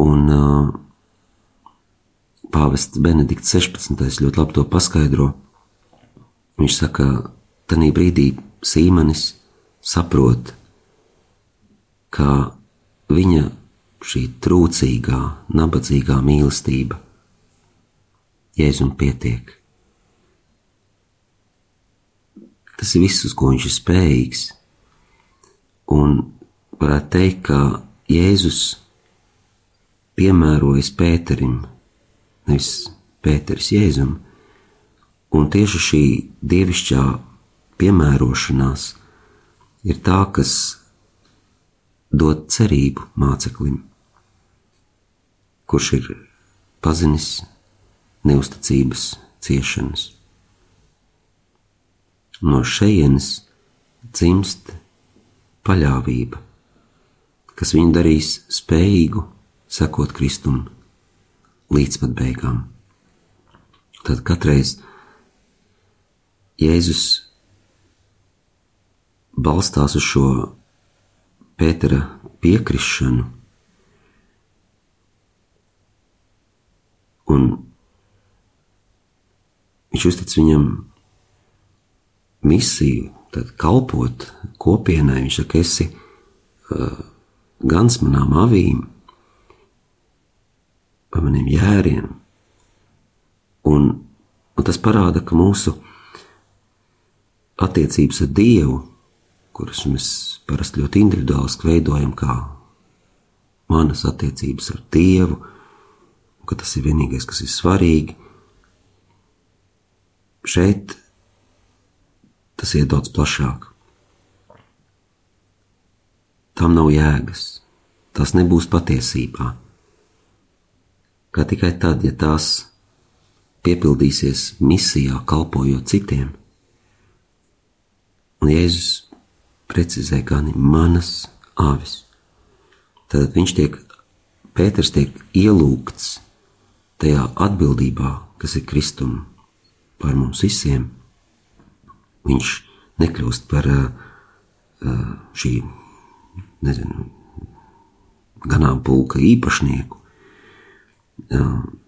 Speaker 2: Un uh, pāvests Benedikts 16. ļoti labi to paskaidro. Viņš saka, tajā brīdī Sīmanis saprot, ka viņa šī trūcīgā, nabadzīgā mīlestība Jēzum pietiek. Tas ir viss, uz ko viņš ir spējīgs. Un varētu teikt, ka Jēzus piemērojas Pēterim nevis Pēters Jēzum. Un tieši šī dievišķā piemērošanās ir tā, kas dod cerību māceklim, kurš ir pazinis neusticības ciešanas. No šejienes dzimst paļāvība, kas viņu darīs spējīgu sekot Kristum līdz pat beigām. Tad katreiz Jēzus balstās uz šo Pētera piekrišanu, un viņš uztic viņam misiju, tad kalpot kopienai. Viņš saka, esi uh, gans manām avīm, pa maniem jēriem. Un, un tas parāda, ka mūsu attiecības ar Dievu, kuras mēs parasti ļoti individuāli veidojam, kā manas attiecības ar Dievu, ka tas ir vienīgais, kas ir svarīgi. Šeit tas iet daudz plašāk. Tam nav jēgas, tas nebūs patiesībā. Kā tikai tad, ja tās piepildīsies misijā, kalpojot citiem. Un Jēzus precizē, gan manas avis. Tad viņš tiek, Pēters tiek ielūgts tajā atbildībā, kas ir Kristum par mums visiem viņš nekļūst par šī, nezinu, ganāmpulka īpašnieku,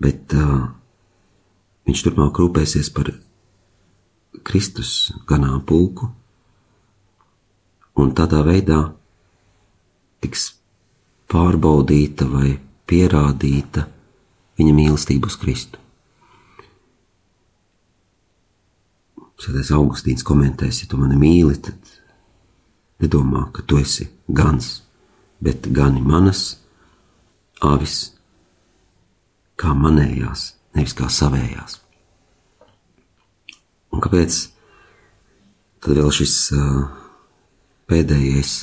Speaker 2: bet viņš turpmāk rūpēsies par Kristus ganāmpulku, un tādā veidā tiks pārbaudīta vai pierādīta viņa mīlestība uz Kristu. Svētais Augustīns komentēs, ja tu mani mīli, tad nedomā, ka tu esi gans, bet gani manas avis, kā manējās, nevis kā savējās. Un kāpēc tad vēl šis uh, pēdējais,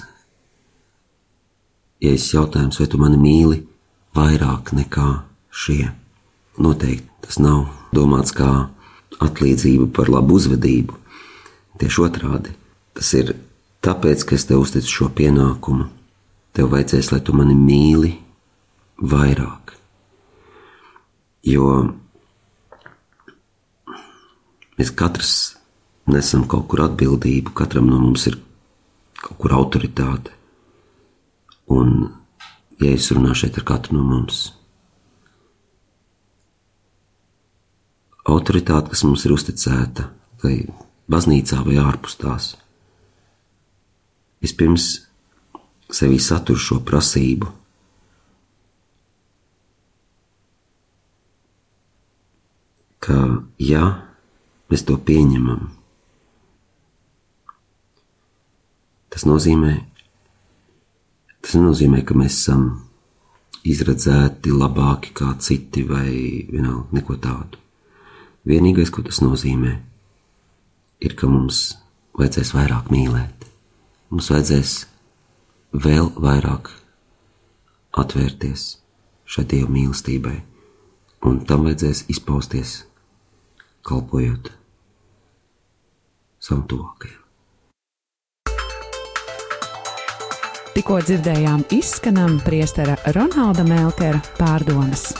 Speaker 2: ja es jautājums, vai tu mani mīli vairāk nekā šie? Noteikti tas nav domāts kā atlīdzību par labu uzvedību. Tieši otrādi, tas ir tāpēc, ka es tev uzticu šo pienākumu. Tev vajadzēs, lai tu mani mīli vairāk. Jo mēs katrs nesam kaut kur atbildību, katram no mums ir kaut kur autoritāte. Un, ja es runāšu šeit ar katru no mums, autoritāte, kas mums ir uzticēta, vai baznīcā, vai ārpus tās. Vispirms sevī satur šo prasību. Ka, ja mēs to pieņemam, tas nozīmē, tas nenozīmē, ka mēs esam izredzēti labāki kā citi vai vienalga neko tādu. Vienīgais, ko tas nozīmē, ir, ka mums vajadzēs vairāk mīlēt. Mums vajadzēs vēl vairāk atvērties šai Dieva mīlestībai, un tam vajadzēs izpausties, kalpojot savam tuvākajam.
Speaker 1: Tikko dzirdējām izskanam priestera Ronalda Melkera pārdomas.